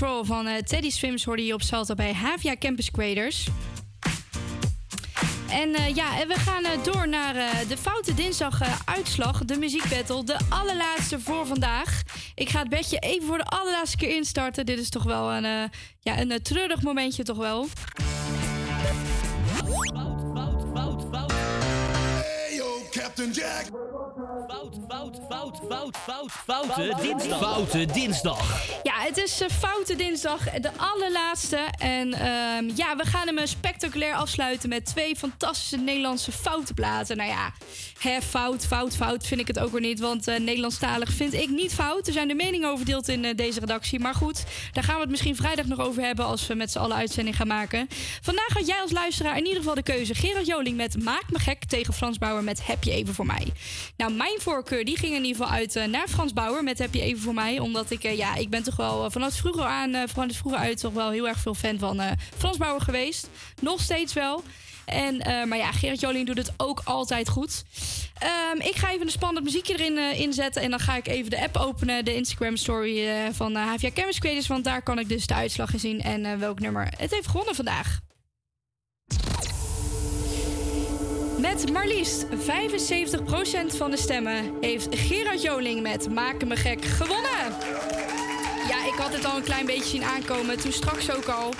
Control van eh, Teddy Swims hoorde je op Salto bij Havia Campus Creators. En eh, ja, en we gaan eh, door naar eh, de Foute Dinsdag uitslag, de muziekbattle, de allerlaatste voor vandaag. Ik ga het bedje even voor de allerlaatste keer instarten. Dit is toch wel een, eh, ja, een treurig momentje toch wel. Hey yo, Captain Jack. Fout, fout, fout, fout, fout, foute dinsdag. Foute dinsdag. Ja, het is eh, Foute Dinsdag, de allerlaatste. En ehm, ja, we gaan hem eh, spectaculair afsluiten met twee fantastische Nederlandse foute platen. Nou ja, hè, fout, fout, fout vind ik het ook weer niet. Want eh, Nederlandstalig vind ik niet fout. Er zijn de meningen over verdeeld in deze redactie. Maar goed, daar gaan we het misschien vrijdag nog over hebben als we met z'n allen uitzending gaan maken. Vandaag had jij als luisteraar in ieder geval de keuze. Gerard Joling met Maak me gek tegen Frans Bauer met Heb je even voor mij. Nou, mijn voorkeur die ging in ieder geval uit naar Frans Bauer met Heb je even voor mij. Omdat ik, ja, ik ben toch wel eh, vanaf vroeger aan, eh, vanaf vroeger uit toch wel heel erg veel fan van eh, Frans Bauer geweest. Nog steeds wel. En, maar ja, Gerard Joling doet het ook altijd goed. Ehm, ik ga even een spannend muziekje erin inzetten. En dan ga ik even de app openen, de Instagram story van uh, HVA Creators. Want daar kan ik dus de uitslag in zien en welk nummer het heeft gewonnen vandaag. Met maar liefst 75% van de stemmen heeft Gerard Joling met Maken me gek gewonnen. Ja, ik had het al een klein beetje zien aankomen, toen straks ook al.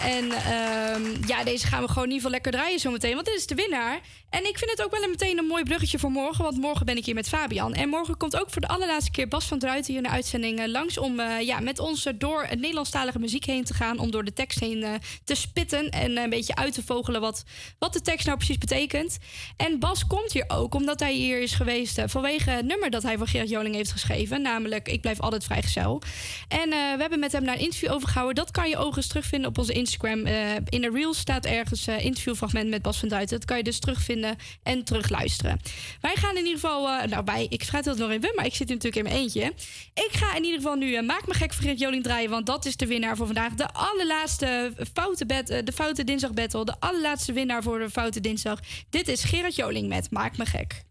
En ehm, ja, deze gaan we gewoon in ieder geval lekker draaien zometeen, want dit is de winnaar. En ik vind het ook wel een meteen een mooi bruggetje voor morgen, want morgen ben ik hier met Fabian. En morgen komt ook voor de allerlaatste keer Bas van Druiten hier de uitzending eh, langs om eh, ja, met ons door het Nederlandstalige muziek heen te gaan. Om door de tekst heen eh, te spitten en een beetje uit te vogelen wat, wat de tekst nou precies betekent. En Bas komt hier ook omdat hij hier is geweest vanwege het nummer dat hij voor Gerard Joling heeft geschreven. Namelijk Ik blijf altijd vrijgezel. En we hebben met hem naar een interview overgehouden. Dat kan je overigens terugvinden op onze Instagram. Eh, in de Reels staat ergens een interviewfragment met Bas van Druiten. Dat kan je dus terugvinden en terugluisteren. Wij gaan in ieder geval... eh, nou, wij, ik schrijf het nog even, maar ik zit natuurlijk in mijn eentje. Ik ga in ieder geval nu eh, Maak me gek Gerard Joling draaien. Want dat is de winnaar voor vandaag. De allerlaatste foute, eh, de foute dinsdag battle. De allerlaatste winnaar voor de foute dinsdag. Dit is Gerard Joling met Maak me gek.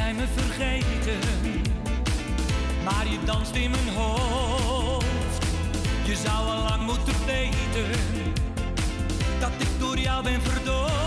Jij me vergeten, maar je danst in mijn hoofd. Je zou al lang moeten weten dat ik door jou ben verdoofd.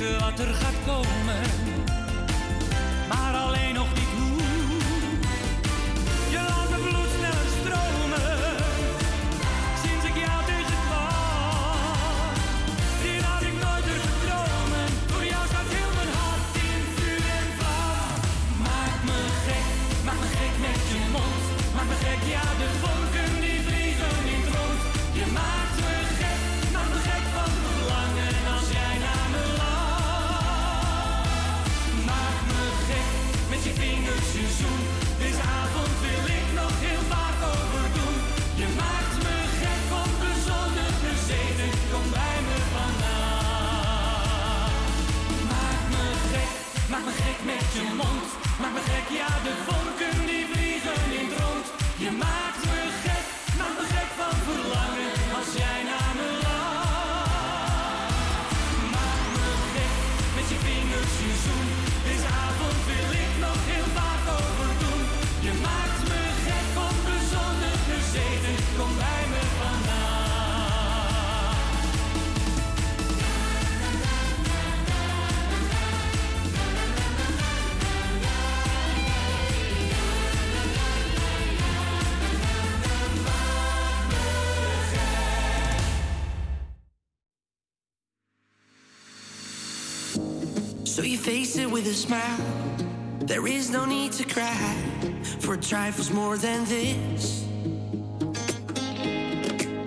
Weten wat er gaat komen, Yeah, y a de fond. We face it with a smile. There is no need to cry for trifles more than this.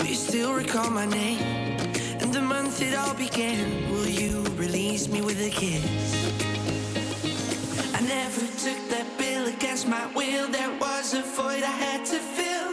You still recall my name and the month it all began? Will you release me with a kiss? I never took that bill against my will. There was a void I had to fill.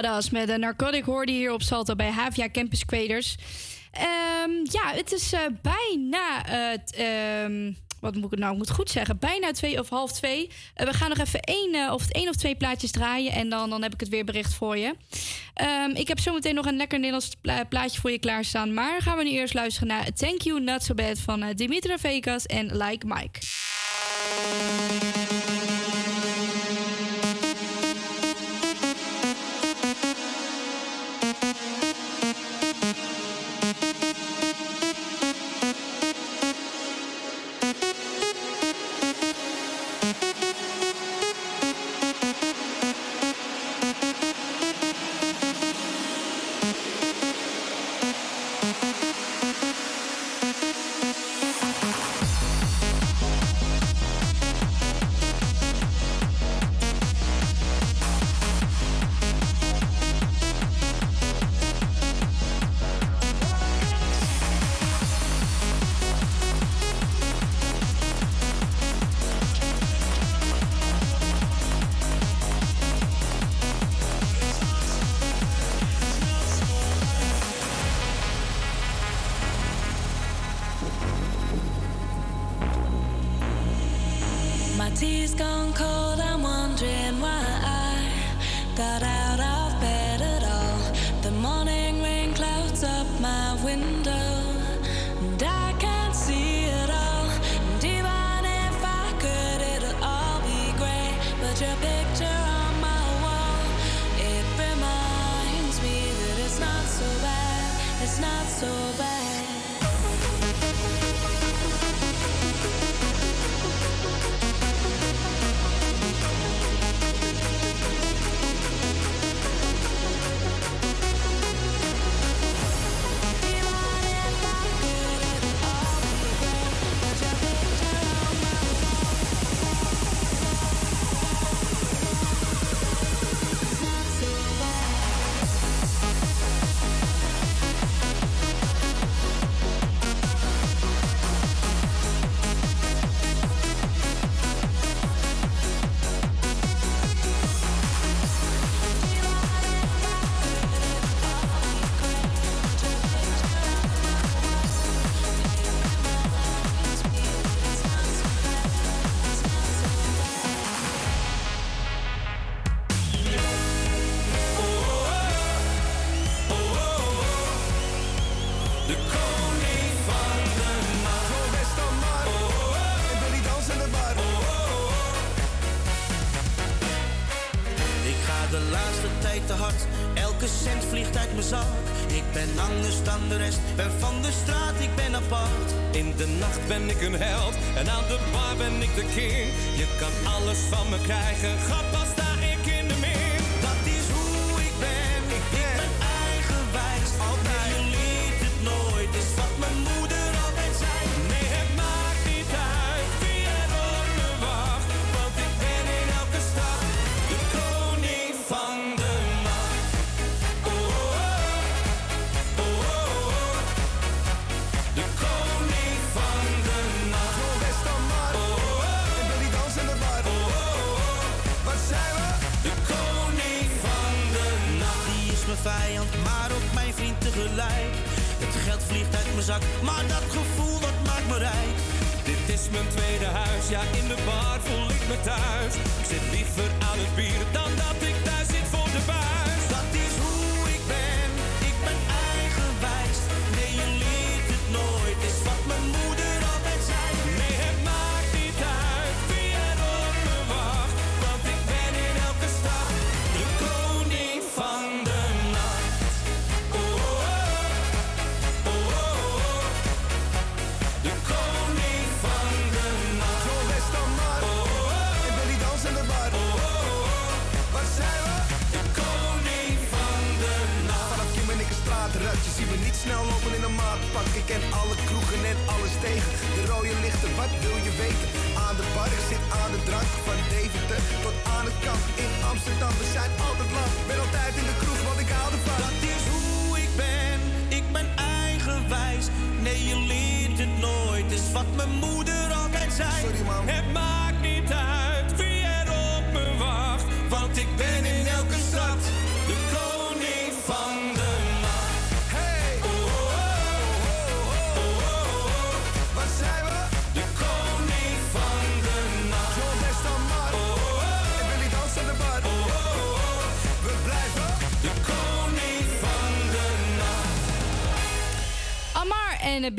Met een narcotic hoorde hier op Salto bij Havia Campus Quaders. Ehm, ja, het is eh, bijna het. ehm, wat moet ik nou? Moet goed zeggen. Bijna twee of half twee. Eh, we gaan nog even één, eh, of één of twee plaatjes draaien. En dan, dan heb ik het weer bericht voor je. Ehm, ik heb zometeen nog een lekker Nederlands pla- plaatje voor je klaarstaan. Maar gaan we nu eerst luisteren naar Thank You Not So Bad van eh, Dimitra Vegas en Like Mike. Van me krijgen, grap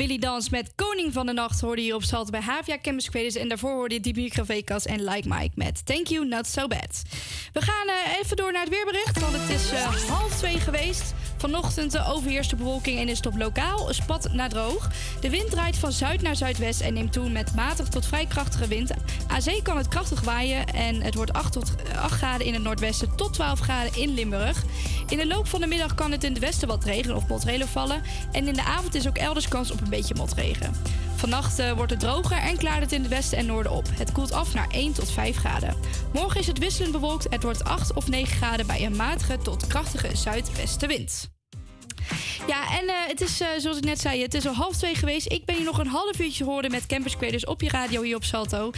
Billy Dans met Koning van de Nacht hoorde je op Salt bij Havia Campus Creators. En daarvoor hoorde je Diepie Gravekas en Like Mike met Thank You, Not So Bad. We gaan eh, even door naar het weerbericht, want het is eh, half twee geweest. Vanochtend overheerst de bewolking en is het op lokaal spat naar droog. De wind draait van zuid naar zuidwest en neemt toe met matig tot vrij krachtige wind. Aan zee kan het krachtig waaien en het wordt 8, tot, 8 graden in het noordwesten tot 12 graden in Limburg. In de loop van de middag kan het in het westen wat regen of motregen vallen. En in de avond is ook elders kans op een beetje motregen. Vannacht eh, wordt het droger en klaart het in het westen en noorden op. Het koelt af naar 1 tot 5 graden. Morgen is het wisselend bewolkt. Het wordt 8 of 9 graden bij een matige tot krachtige zuidwestenwind. Ja, en eh, het is eh, zoals ik net zei, het is al half twee geweest. Ik ben hier nog een half uurtje horen met Campus Creators op je radio hier op Salto.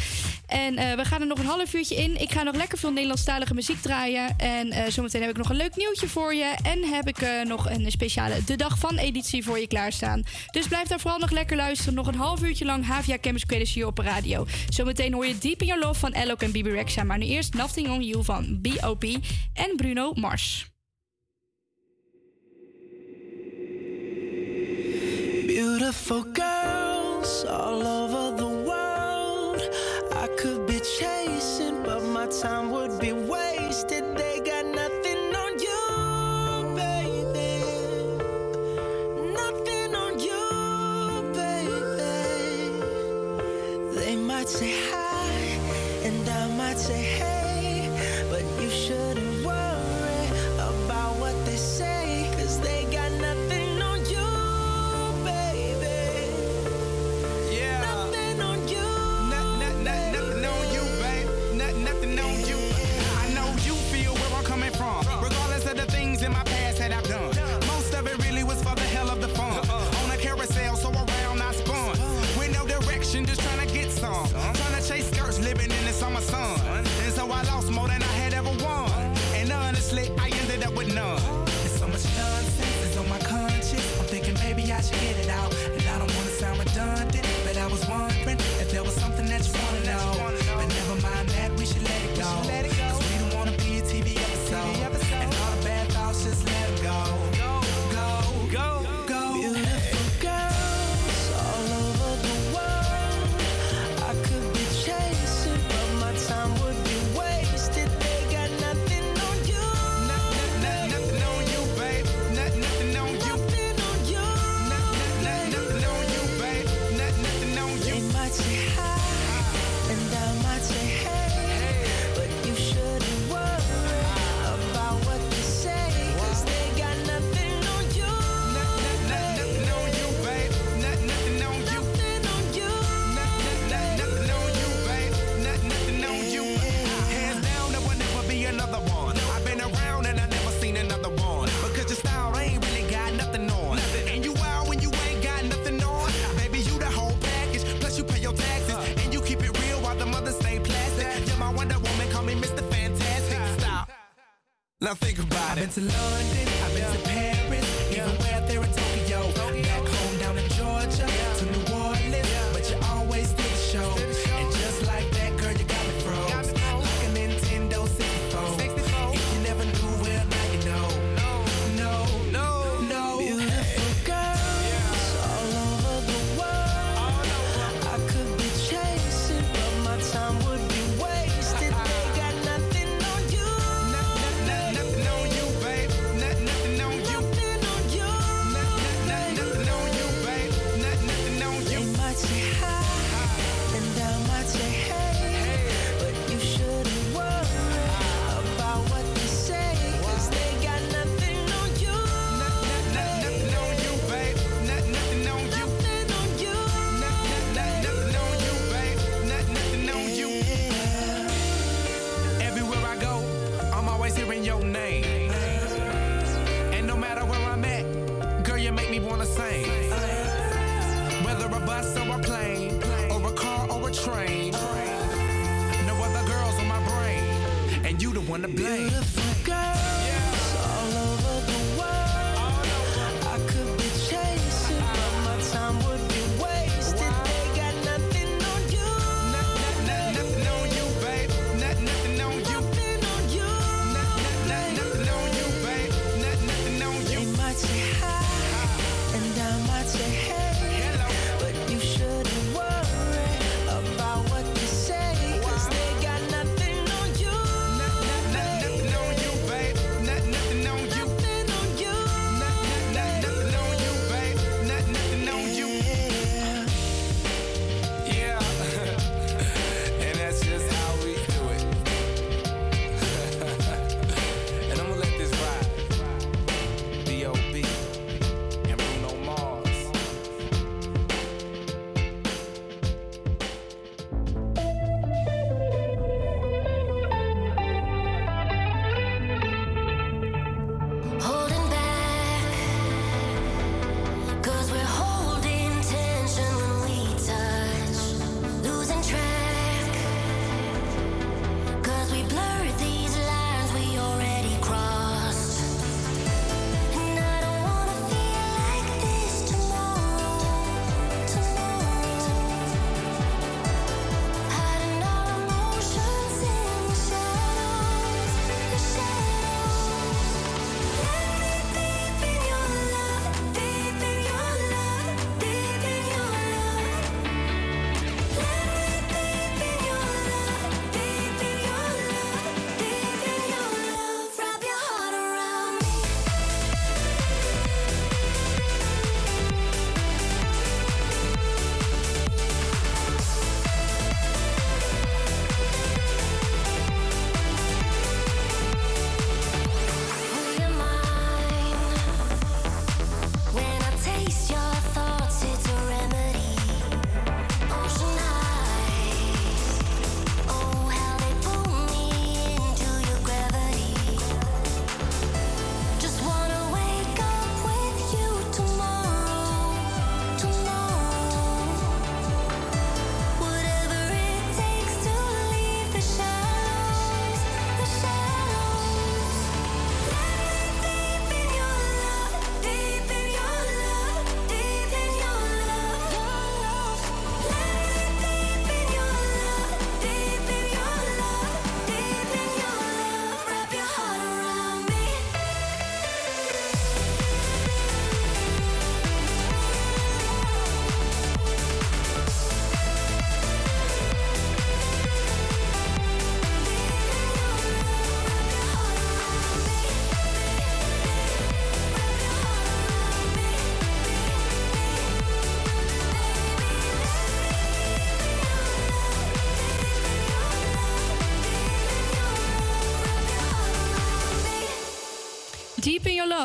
En eh, we gaan er nog een half uurtje in. Ik ga nog lekker veel Nederlandstalige muziek draaien. En zometeen heb ik nog een leuk nieuwtje voor je. En heb ik nog een speciale De Dag van editie voor je klaarstaan. Dus blijf daar vooral nog lekker luisteren. Nog een half uurtje lang Havia Campus Creators hier op de radio. Zometeen hoor je Deep in Your Love van Elok en Bibi Rexha. Maar nu eerst Nothing on You van B.O.P. en Bruno Mars. Beautiful girls all over the world. I could be chasing, but my time would be wasted. They got nothing on you, baby. Nothing on you, baby. They might say hi, and I might say hey,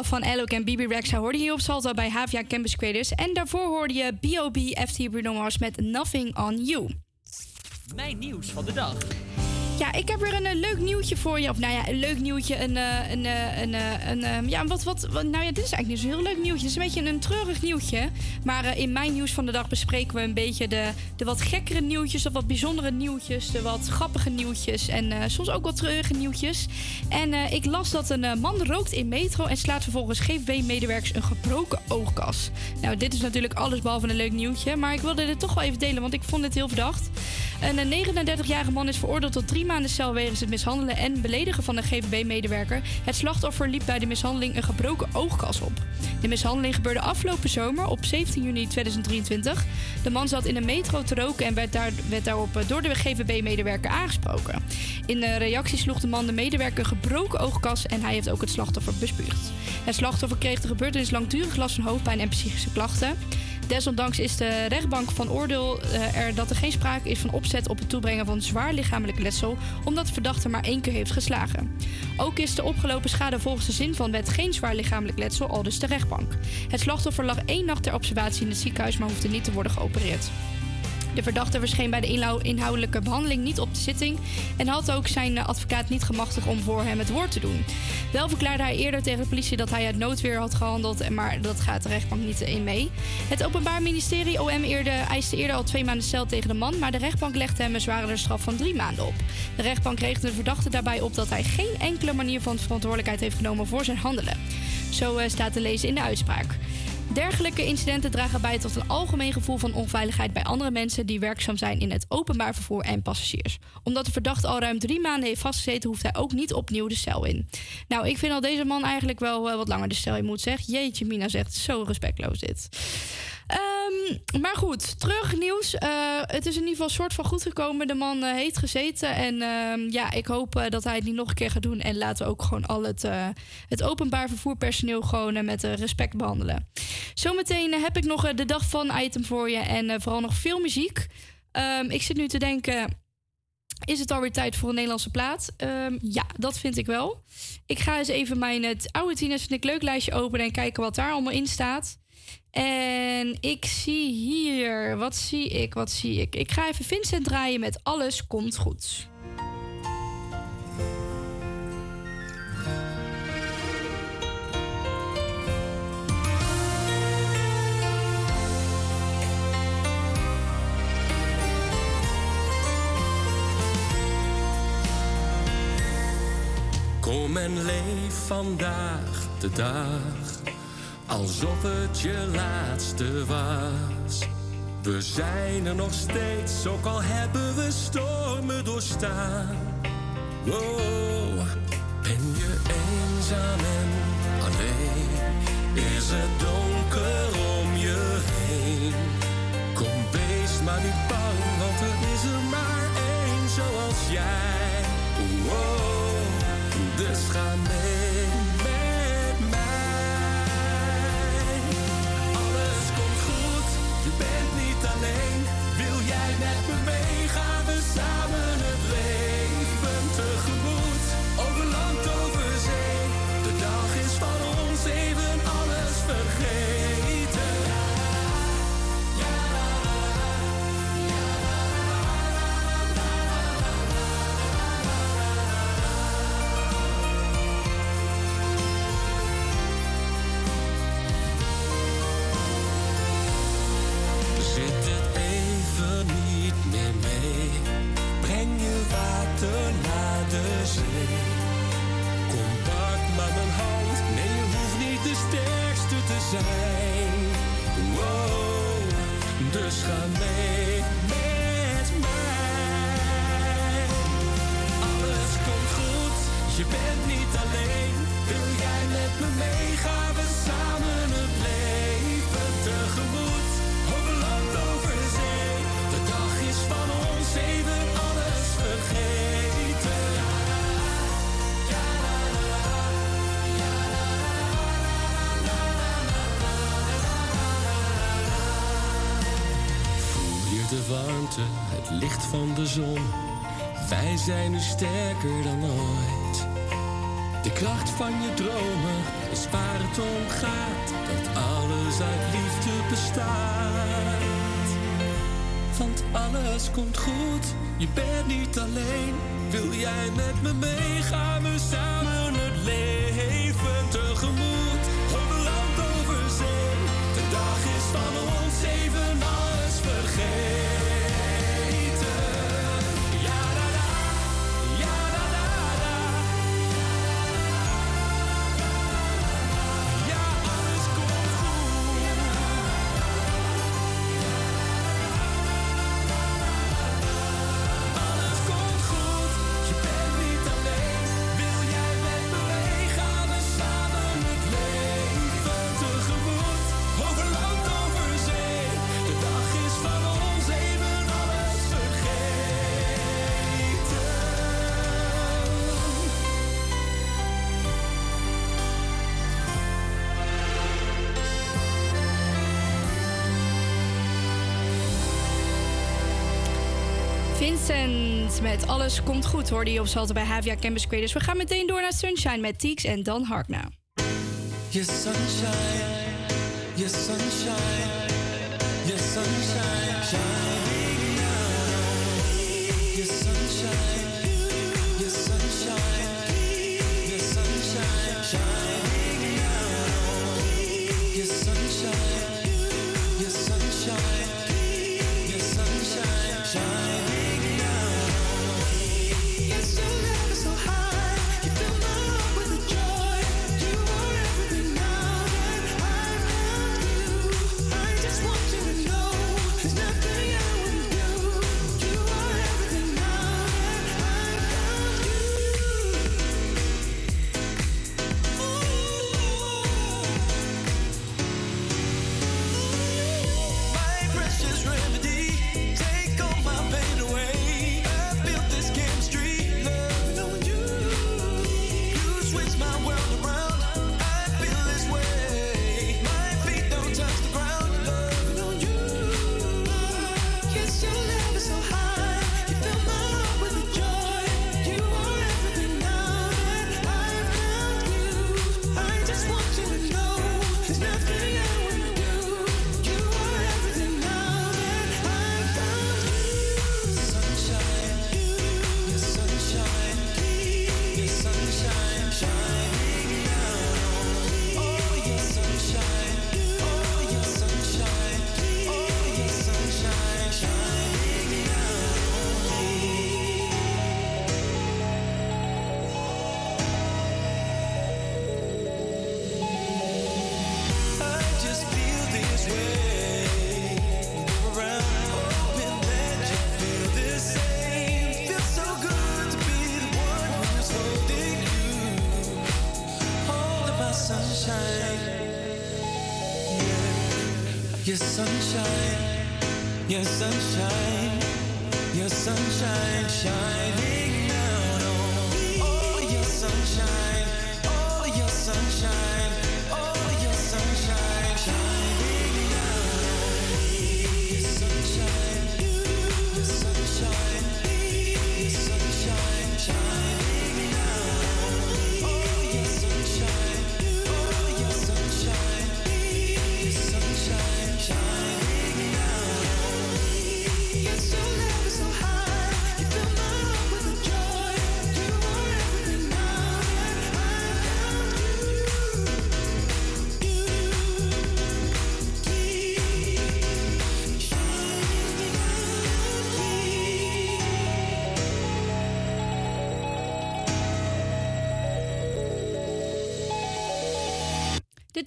Van Alok en Bibi Rexa hoorde je hier op Salta bij Havia Campus Creators. En daarvoor hoorde je B.O.B. FT Bruno Mars met Nothing On You. Mijn nieuws van de dag. Ja, ik heb weer een eh, leuk nieuwtje voor je. Of nou ja, een leuk nieuwtje. Een, eh, een, eh, een, een, ja, wat, wat, wat- nou ja, dit is eigenlijk niet zo'n heel leuk nieuwtje. Het is een beetje een treurig nieuwtje. Maar in mijn nieuws van de dag bespreken we een beetje de, de wat gekkere nieuwtjes. De wat bijzondere nieuwtjes. De wat grappige nieuwtjes. En soms ook wat treurige nieuwtjes. En ik las dat een man rookt in metro en slaat vervolgens GVB-medewerkers een gebroken oogkas. Nou, dit is natuurlijk alles behalve een leuk nieuwtje. Maar ik wilde dit toch wel even delen, want ik vond dit heel verdacht. Een eh, 39-jarige man is veroordeeld tot drie maanden cel wegens het mishandelen en beledigen van een GVB-medewerker. Het slachtoffer liep bij de mishandeling een gebroken oogkas op. De mishandeling gebeurde afgelopen zomer op 17 juni 2023. De man zat in een metro te roken en werd, daar, werd daarop eh, door de GVB-medewerker aangesproken. In de reactie sloeg de man de medewerker een gebroken oogkas en hij heeft ook het slachtoffer bespuugd. Het slachtoffer kreeg de gebeurtenis langdurig last van hoofdpijn en psychische klachten. Desondanks is de rechtbank van oordeel eh, er dat er geen sprake is van opzet op het toebrengen van zwaar lichamelijk letsel, omdat de verdachte maar één keer heeft geslagen. Ook is de opgelopen schade volgens de zin van wet geen zwaar lichamelijk letsel, al dus de rechtbank. Het slachtoffer lag één nacht ter observatie in het ziekenhuis, maar hoefde niet te worden geopereerd. De verdachte verscheen bij de inhou- inhoudelijke behandeling niet op de zitting en had ook zijn eh, advocaat niet gemachtigd om voor hem het woord te doen. Wel verklaarde hij eerder tegen de politie dat hij uit noodweer had gehandeld, maar dat gaat de rechtbank niet in mee. Het Openbaar Ministerie OM eiste eerder al twee maanden cel tegen de man, maar de rechtbank legde hem een zwaardere straf van drie maanden op. De rechtbank regelde de verdachte daarbij op dat hij geen enkele manier van verantwoordelijkheid heeft genomen voor zijn handelen. Zo eh, staat te lezen in de uitspraak. Dergelijke incidenten dragen bij tot een algemeen gevoel van onveiligheid bij andere mensen die werkzaam zijn in het openbaar vervoer en passagiers. Omdat de verdachte al ruim drie maanden heeft vastgezeten, hoeft hij ook niet opnieuw de cel in. Nou, ik vind al deze man eigenlijk wel eh, wat langer de cel in moet, zeg. Jeetje, Mina zegt zo respectloos dit. Ehm, maar goed, terug nieuws. Eh, het is in ieder geval soort van goed gekomen. De man eh, heeft gezeten. En ehm, ja, ik hoop eh, dat hij het niet nog een keer gaat doen. En laten we ook gewoon al het, het openbaar vervoerpersoneel gewoon met respect behandelen. Zometeen heb ik nog de dag van item voor je. En vooral nog veel muziek. Ehm, ik zit nu te denken. Is het alweer tijd voor een Nederlandse plaat? Ja, dat vind ik wel. Ik ga eens even mijn het oude tieners vind ik leuk lijstje openen en kijken wat daar allemaal in staat. En ik zie hier, wat zie ik, wat zie ik? Ik ga even Vincent draaien met Alles komt goed. Kom en leef vandaag de dag, alsof het je laatste was. We zijn er nog steeds, ook al hebben we stormen doorstaan. Wow, ben je eenzaam en alleen? Is het donker om je heen? Kom, wees maar niet bang, want er is er maar één zoals jij. Wow, dus ga mee water naar de zee. Kom, pak maar mijn hand. Nee, je hoeft niet de sterkste te zijn. Wow, dus ga mee met mij. Alles komt goed, je bent niet alleen. Wil jij met me meegaan, we samen warmte, het licht van de zon? Wij zijn nu sterker dan ooit. De kracht van je dromen is waar het om gaat. Dat alles uit liefde bestaat. want alles komt goed. Je bent niet alleen. Wil jij met me meegaan? We samen het leven Vincent met Alles Komt Goed hoorde je op Salto bij Havia Campus Creators. We gaan meteen door naar Sunshine met Teeks en dan Harkna. Your sunshine, your sunshine,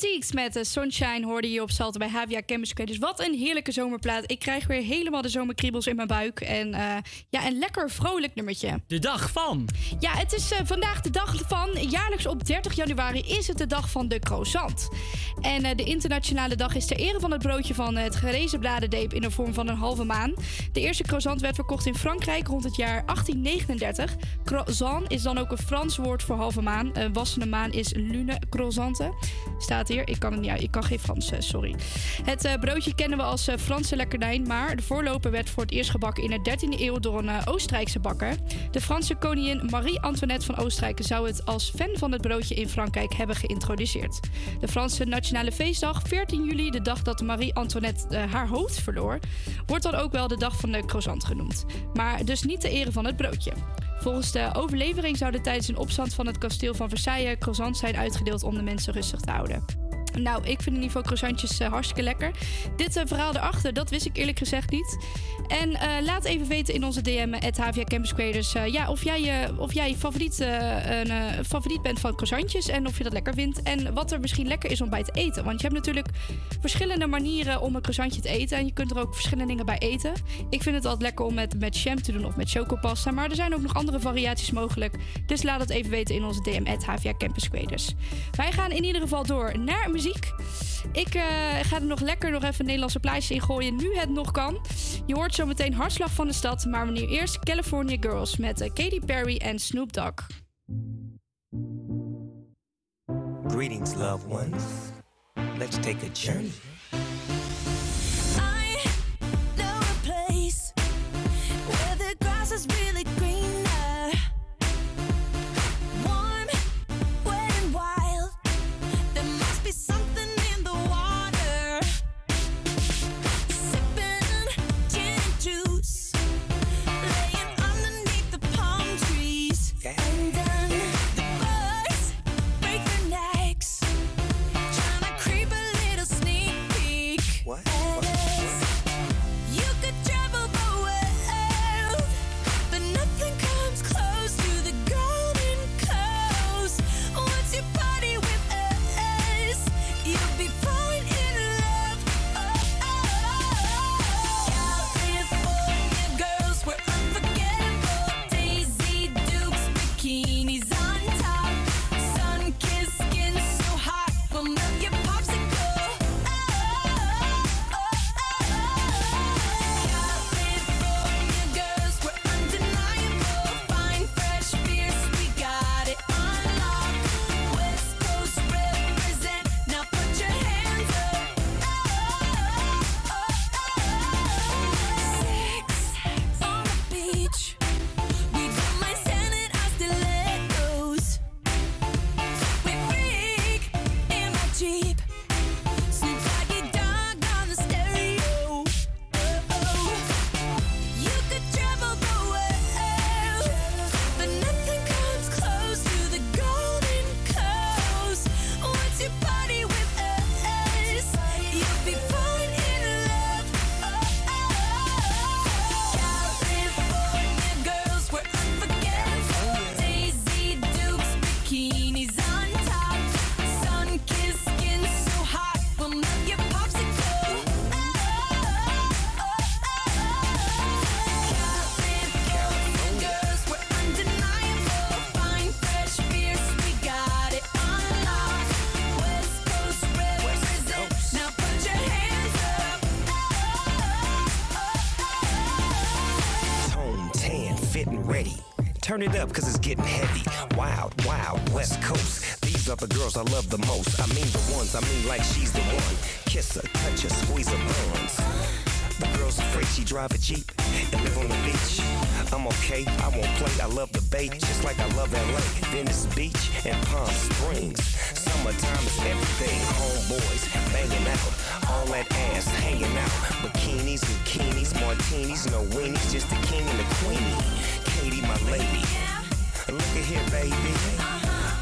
Teeks met de Sunshine hoorde je op Salto bij Havia Campus Creators. Wat een heerlijke zomerplaat. Ik krijg weer helemaal de zomerkriebels in mijn buik. En eh, ja, een lekker vrolijk nummertje. De dag van. Ja, het is eh, vandaag de dag van. Jaarlijks op 30 januari is het de dag van de croissant. En eh, de internationale dag is ter ere van het broodje van het gerezen bladerdeep in de vorm van een halve maan. De eerste croissant werd verkocht in Frankrijk rond het jaar 1839. Croissant is dan ook een Frans woord voor halve maan. Een wassende maan is lune croissante. Staat hier. Ik kan het. Ik kan geen Frans, eh, sorry. Het eh, broodje kennen we als eh, Franse lekkernij, maar de voorloper werd voor het eerst gebakken in de 13e eeuw door een eh, Oostenrijkse bakker. De Franse koningin Marie-Antoinette van Oostenrijk zou het als fan van het broodje in Frankrijk hebben geïntroduceerd. De Franse Nationale Feestdag, 14 juli, de dag dat Marie-Antoinette eh, haar hoofd verloor, wordt dan ook wel de dag van de croissant genoemd. Maar dus niet ter ere van het broodje. Volgens de overlevering zouden tijdens een opstand van het kasteel van Versailles croissants zijn uitgedeeld om de mensen rustig te houden. Nou, ik vind in ieder geval croissantjes eh, hartstikke lekker. Dit eh, verhaal erachter, dat wist ik eerlijk gezegd niet. En eh, laat even weten in onze DM, het HVA Campus Creators, ja, of jij, of jij favoriet, een favoriet bent van croissantjes en of je dat lekker vindt. En wat er misschien lekker is om bij te eten. Want je hebt natuurlijk verschillende manieren om een croissantje te eten. En je kunt er ook verschillende dingen bij eten. Ik vind het altijd lekker om met, met jam te doen of met chocopasta. Maar er zijn ook nog andere variaties mogelijk. Dus laat het even weten in onze DM, het HVA Campus. Wij gaan in ieder geval door naar. Ik eh, ga er nog lekker nog even Nederlandse plaatjes in gooien. Nu het nog kan. Je hoort zo meteen Hartslag van de Stad. Maar nu eerst California Girls met eh, Katy Perry en Snoop Dogg. Greetings, loved ones. Let's take a journey. Turn it up, cause it's getting heavy. Wild, wild, West Coast. These are the girls I love the most. I mean the ones, I mean like she's the one. Kiss her, touch her, squeeze her buns. The girl's afraid she drive a Jeep and live on the beach. I'm okay, I won't play, I love the bay, just like I love LA. Venice Beach and Palm Springs. Summertime is everything. Homeboys banging out, all that ass hanging out. Bikinis, bikinis, martinis, no weenies, just the king and the queenie. Katie, my lady. Look at here, baby.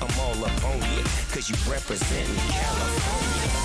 I'm all up on you, cause you represent California.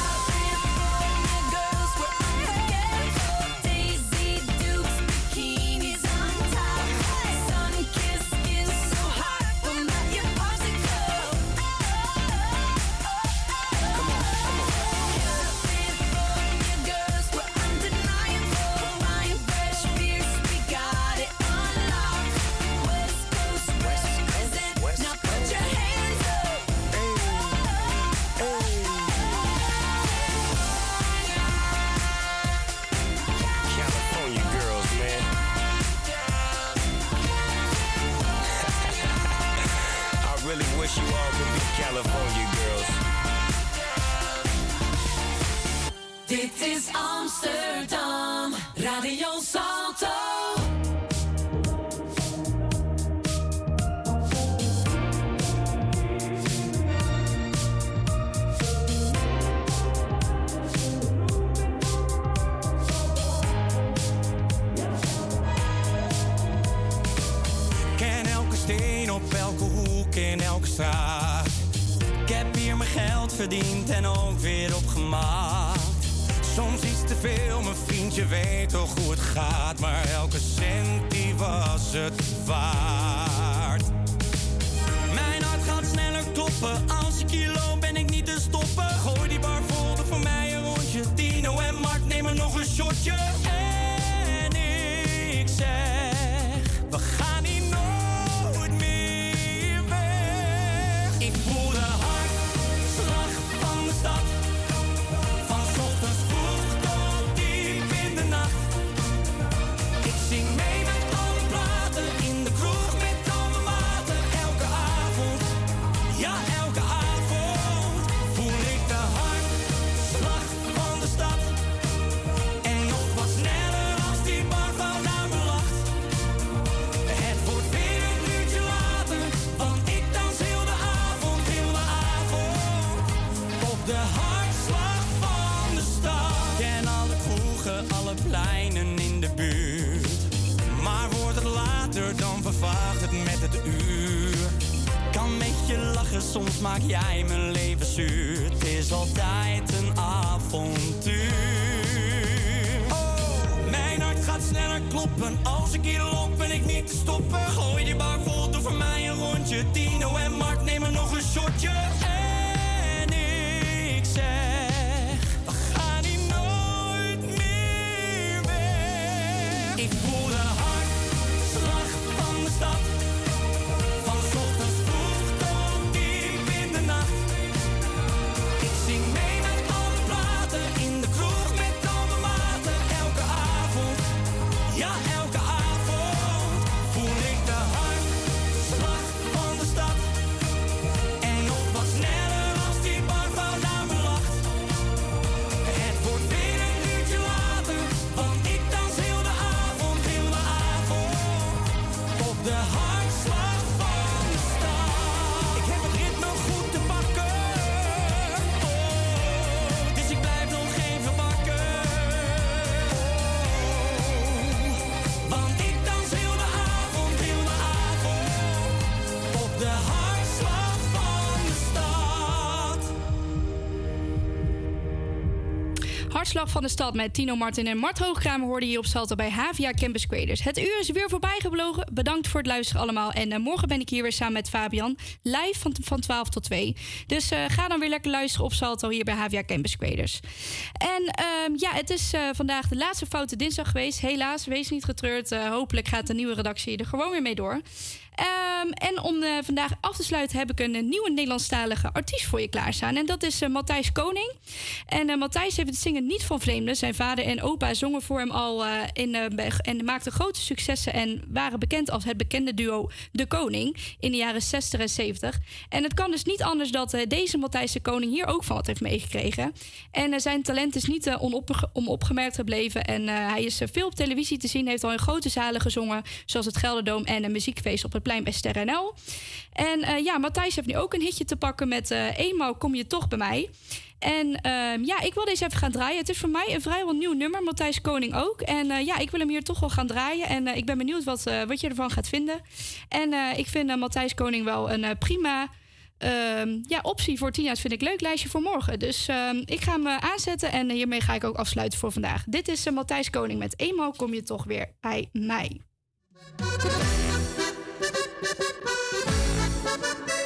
Hartslag van de stad met Tino Martin en Mart Hoogkramer hoorde je op Salto bij Havia Campus Creators. Het uur is weer voorbij gevlogen. Bedankt voor het luisteren allemaal. En eh, morgen ben ik hier weer samen met Fabian. Live van, van 12 tot 2. Dus eh, ga dan weer lekker luisteren op Salto hier bij Havia Campus Creators. En ehm, ja, het is eh, vandaag de laatste foute dinsdag geweest. Helaas, wees niet getreurd. Hopelijk gaat de nieuwe redactie er gewoon weer mee door. Ehm, en om eh, vandaag af te sluiten heb ik een, nieuwe Nederlandstalige artiest voor je klaarstaan. En dat is eh, Matthijs Koning. En eh, Matthijs heeft het zingen niet van vreemden. Zijn vader en opa zongen voor hem al in, en maakten grote successen. En waren bekend als het bekende duo De Koning in de jaren 60 en 70. En het kan dus niet anders dat deze Matthijs de Koning hier ook van wat heeft meegekregen. En zijn talent is niet onopge- onopgemerkt gebleven. En hij is veel op televisie te zien. Heeft al in grote zalen gezongen. Zoals het Gelderdoom en een muziekfeest op het bij. En eh, ja, Matthijs heeft nu ook een hitje te pakken met eh, Eenmaal kom je toch bij mij. En ehm, ja, ik wil deze even gaan draaien. Het is voor mij een vrijwel nieuw nummer, Matthijs Koning ook. En eh, ja, ik wil hem hier toch wel gaan draaien. En ik ben benieuwd wat, wat je ervan gaat vinden. En ik vind Matthijs Koning wel een prima ehm, ja, optie voor Tina's vind ik leuk lijstje voor morgen. Dus ehm, ik ga hem aanzetten en hiermee ga ik ook afsluiten voor vandaag. Dit is Matthijs Koning met Eenmaal kom je toch weer bij mij. Thank you.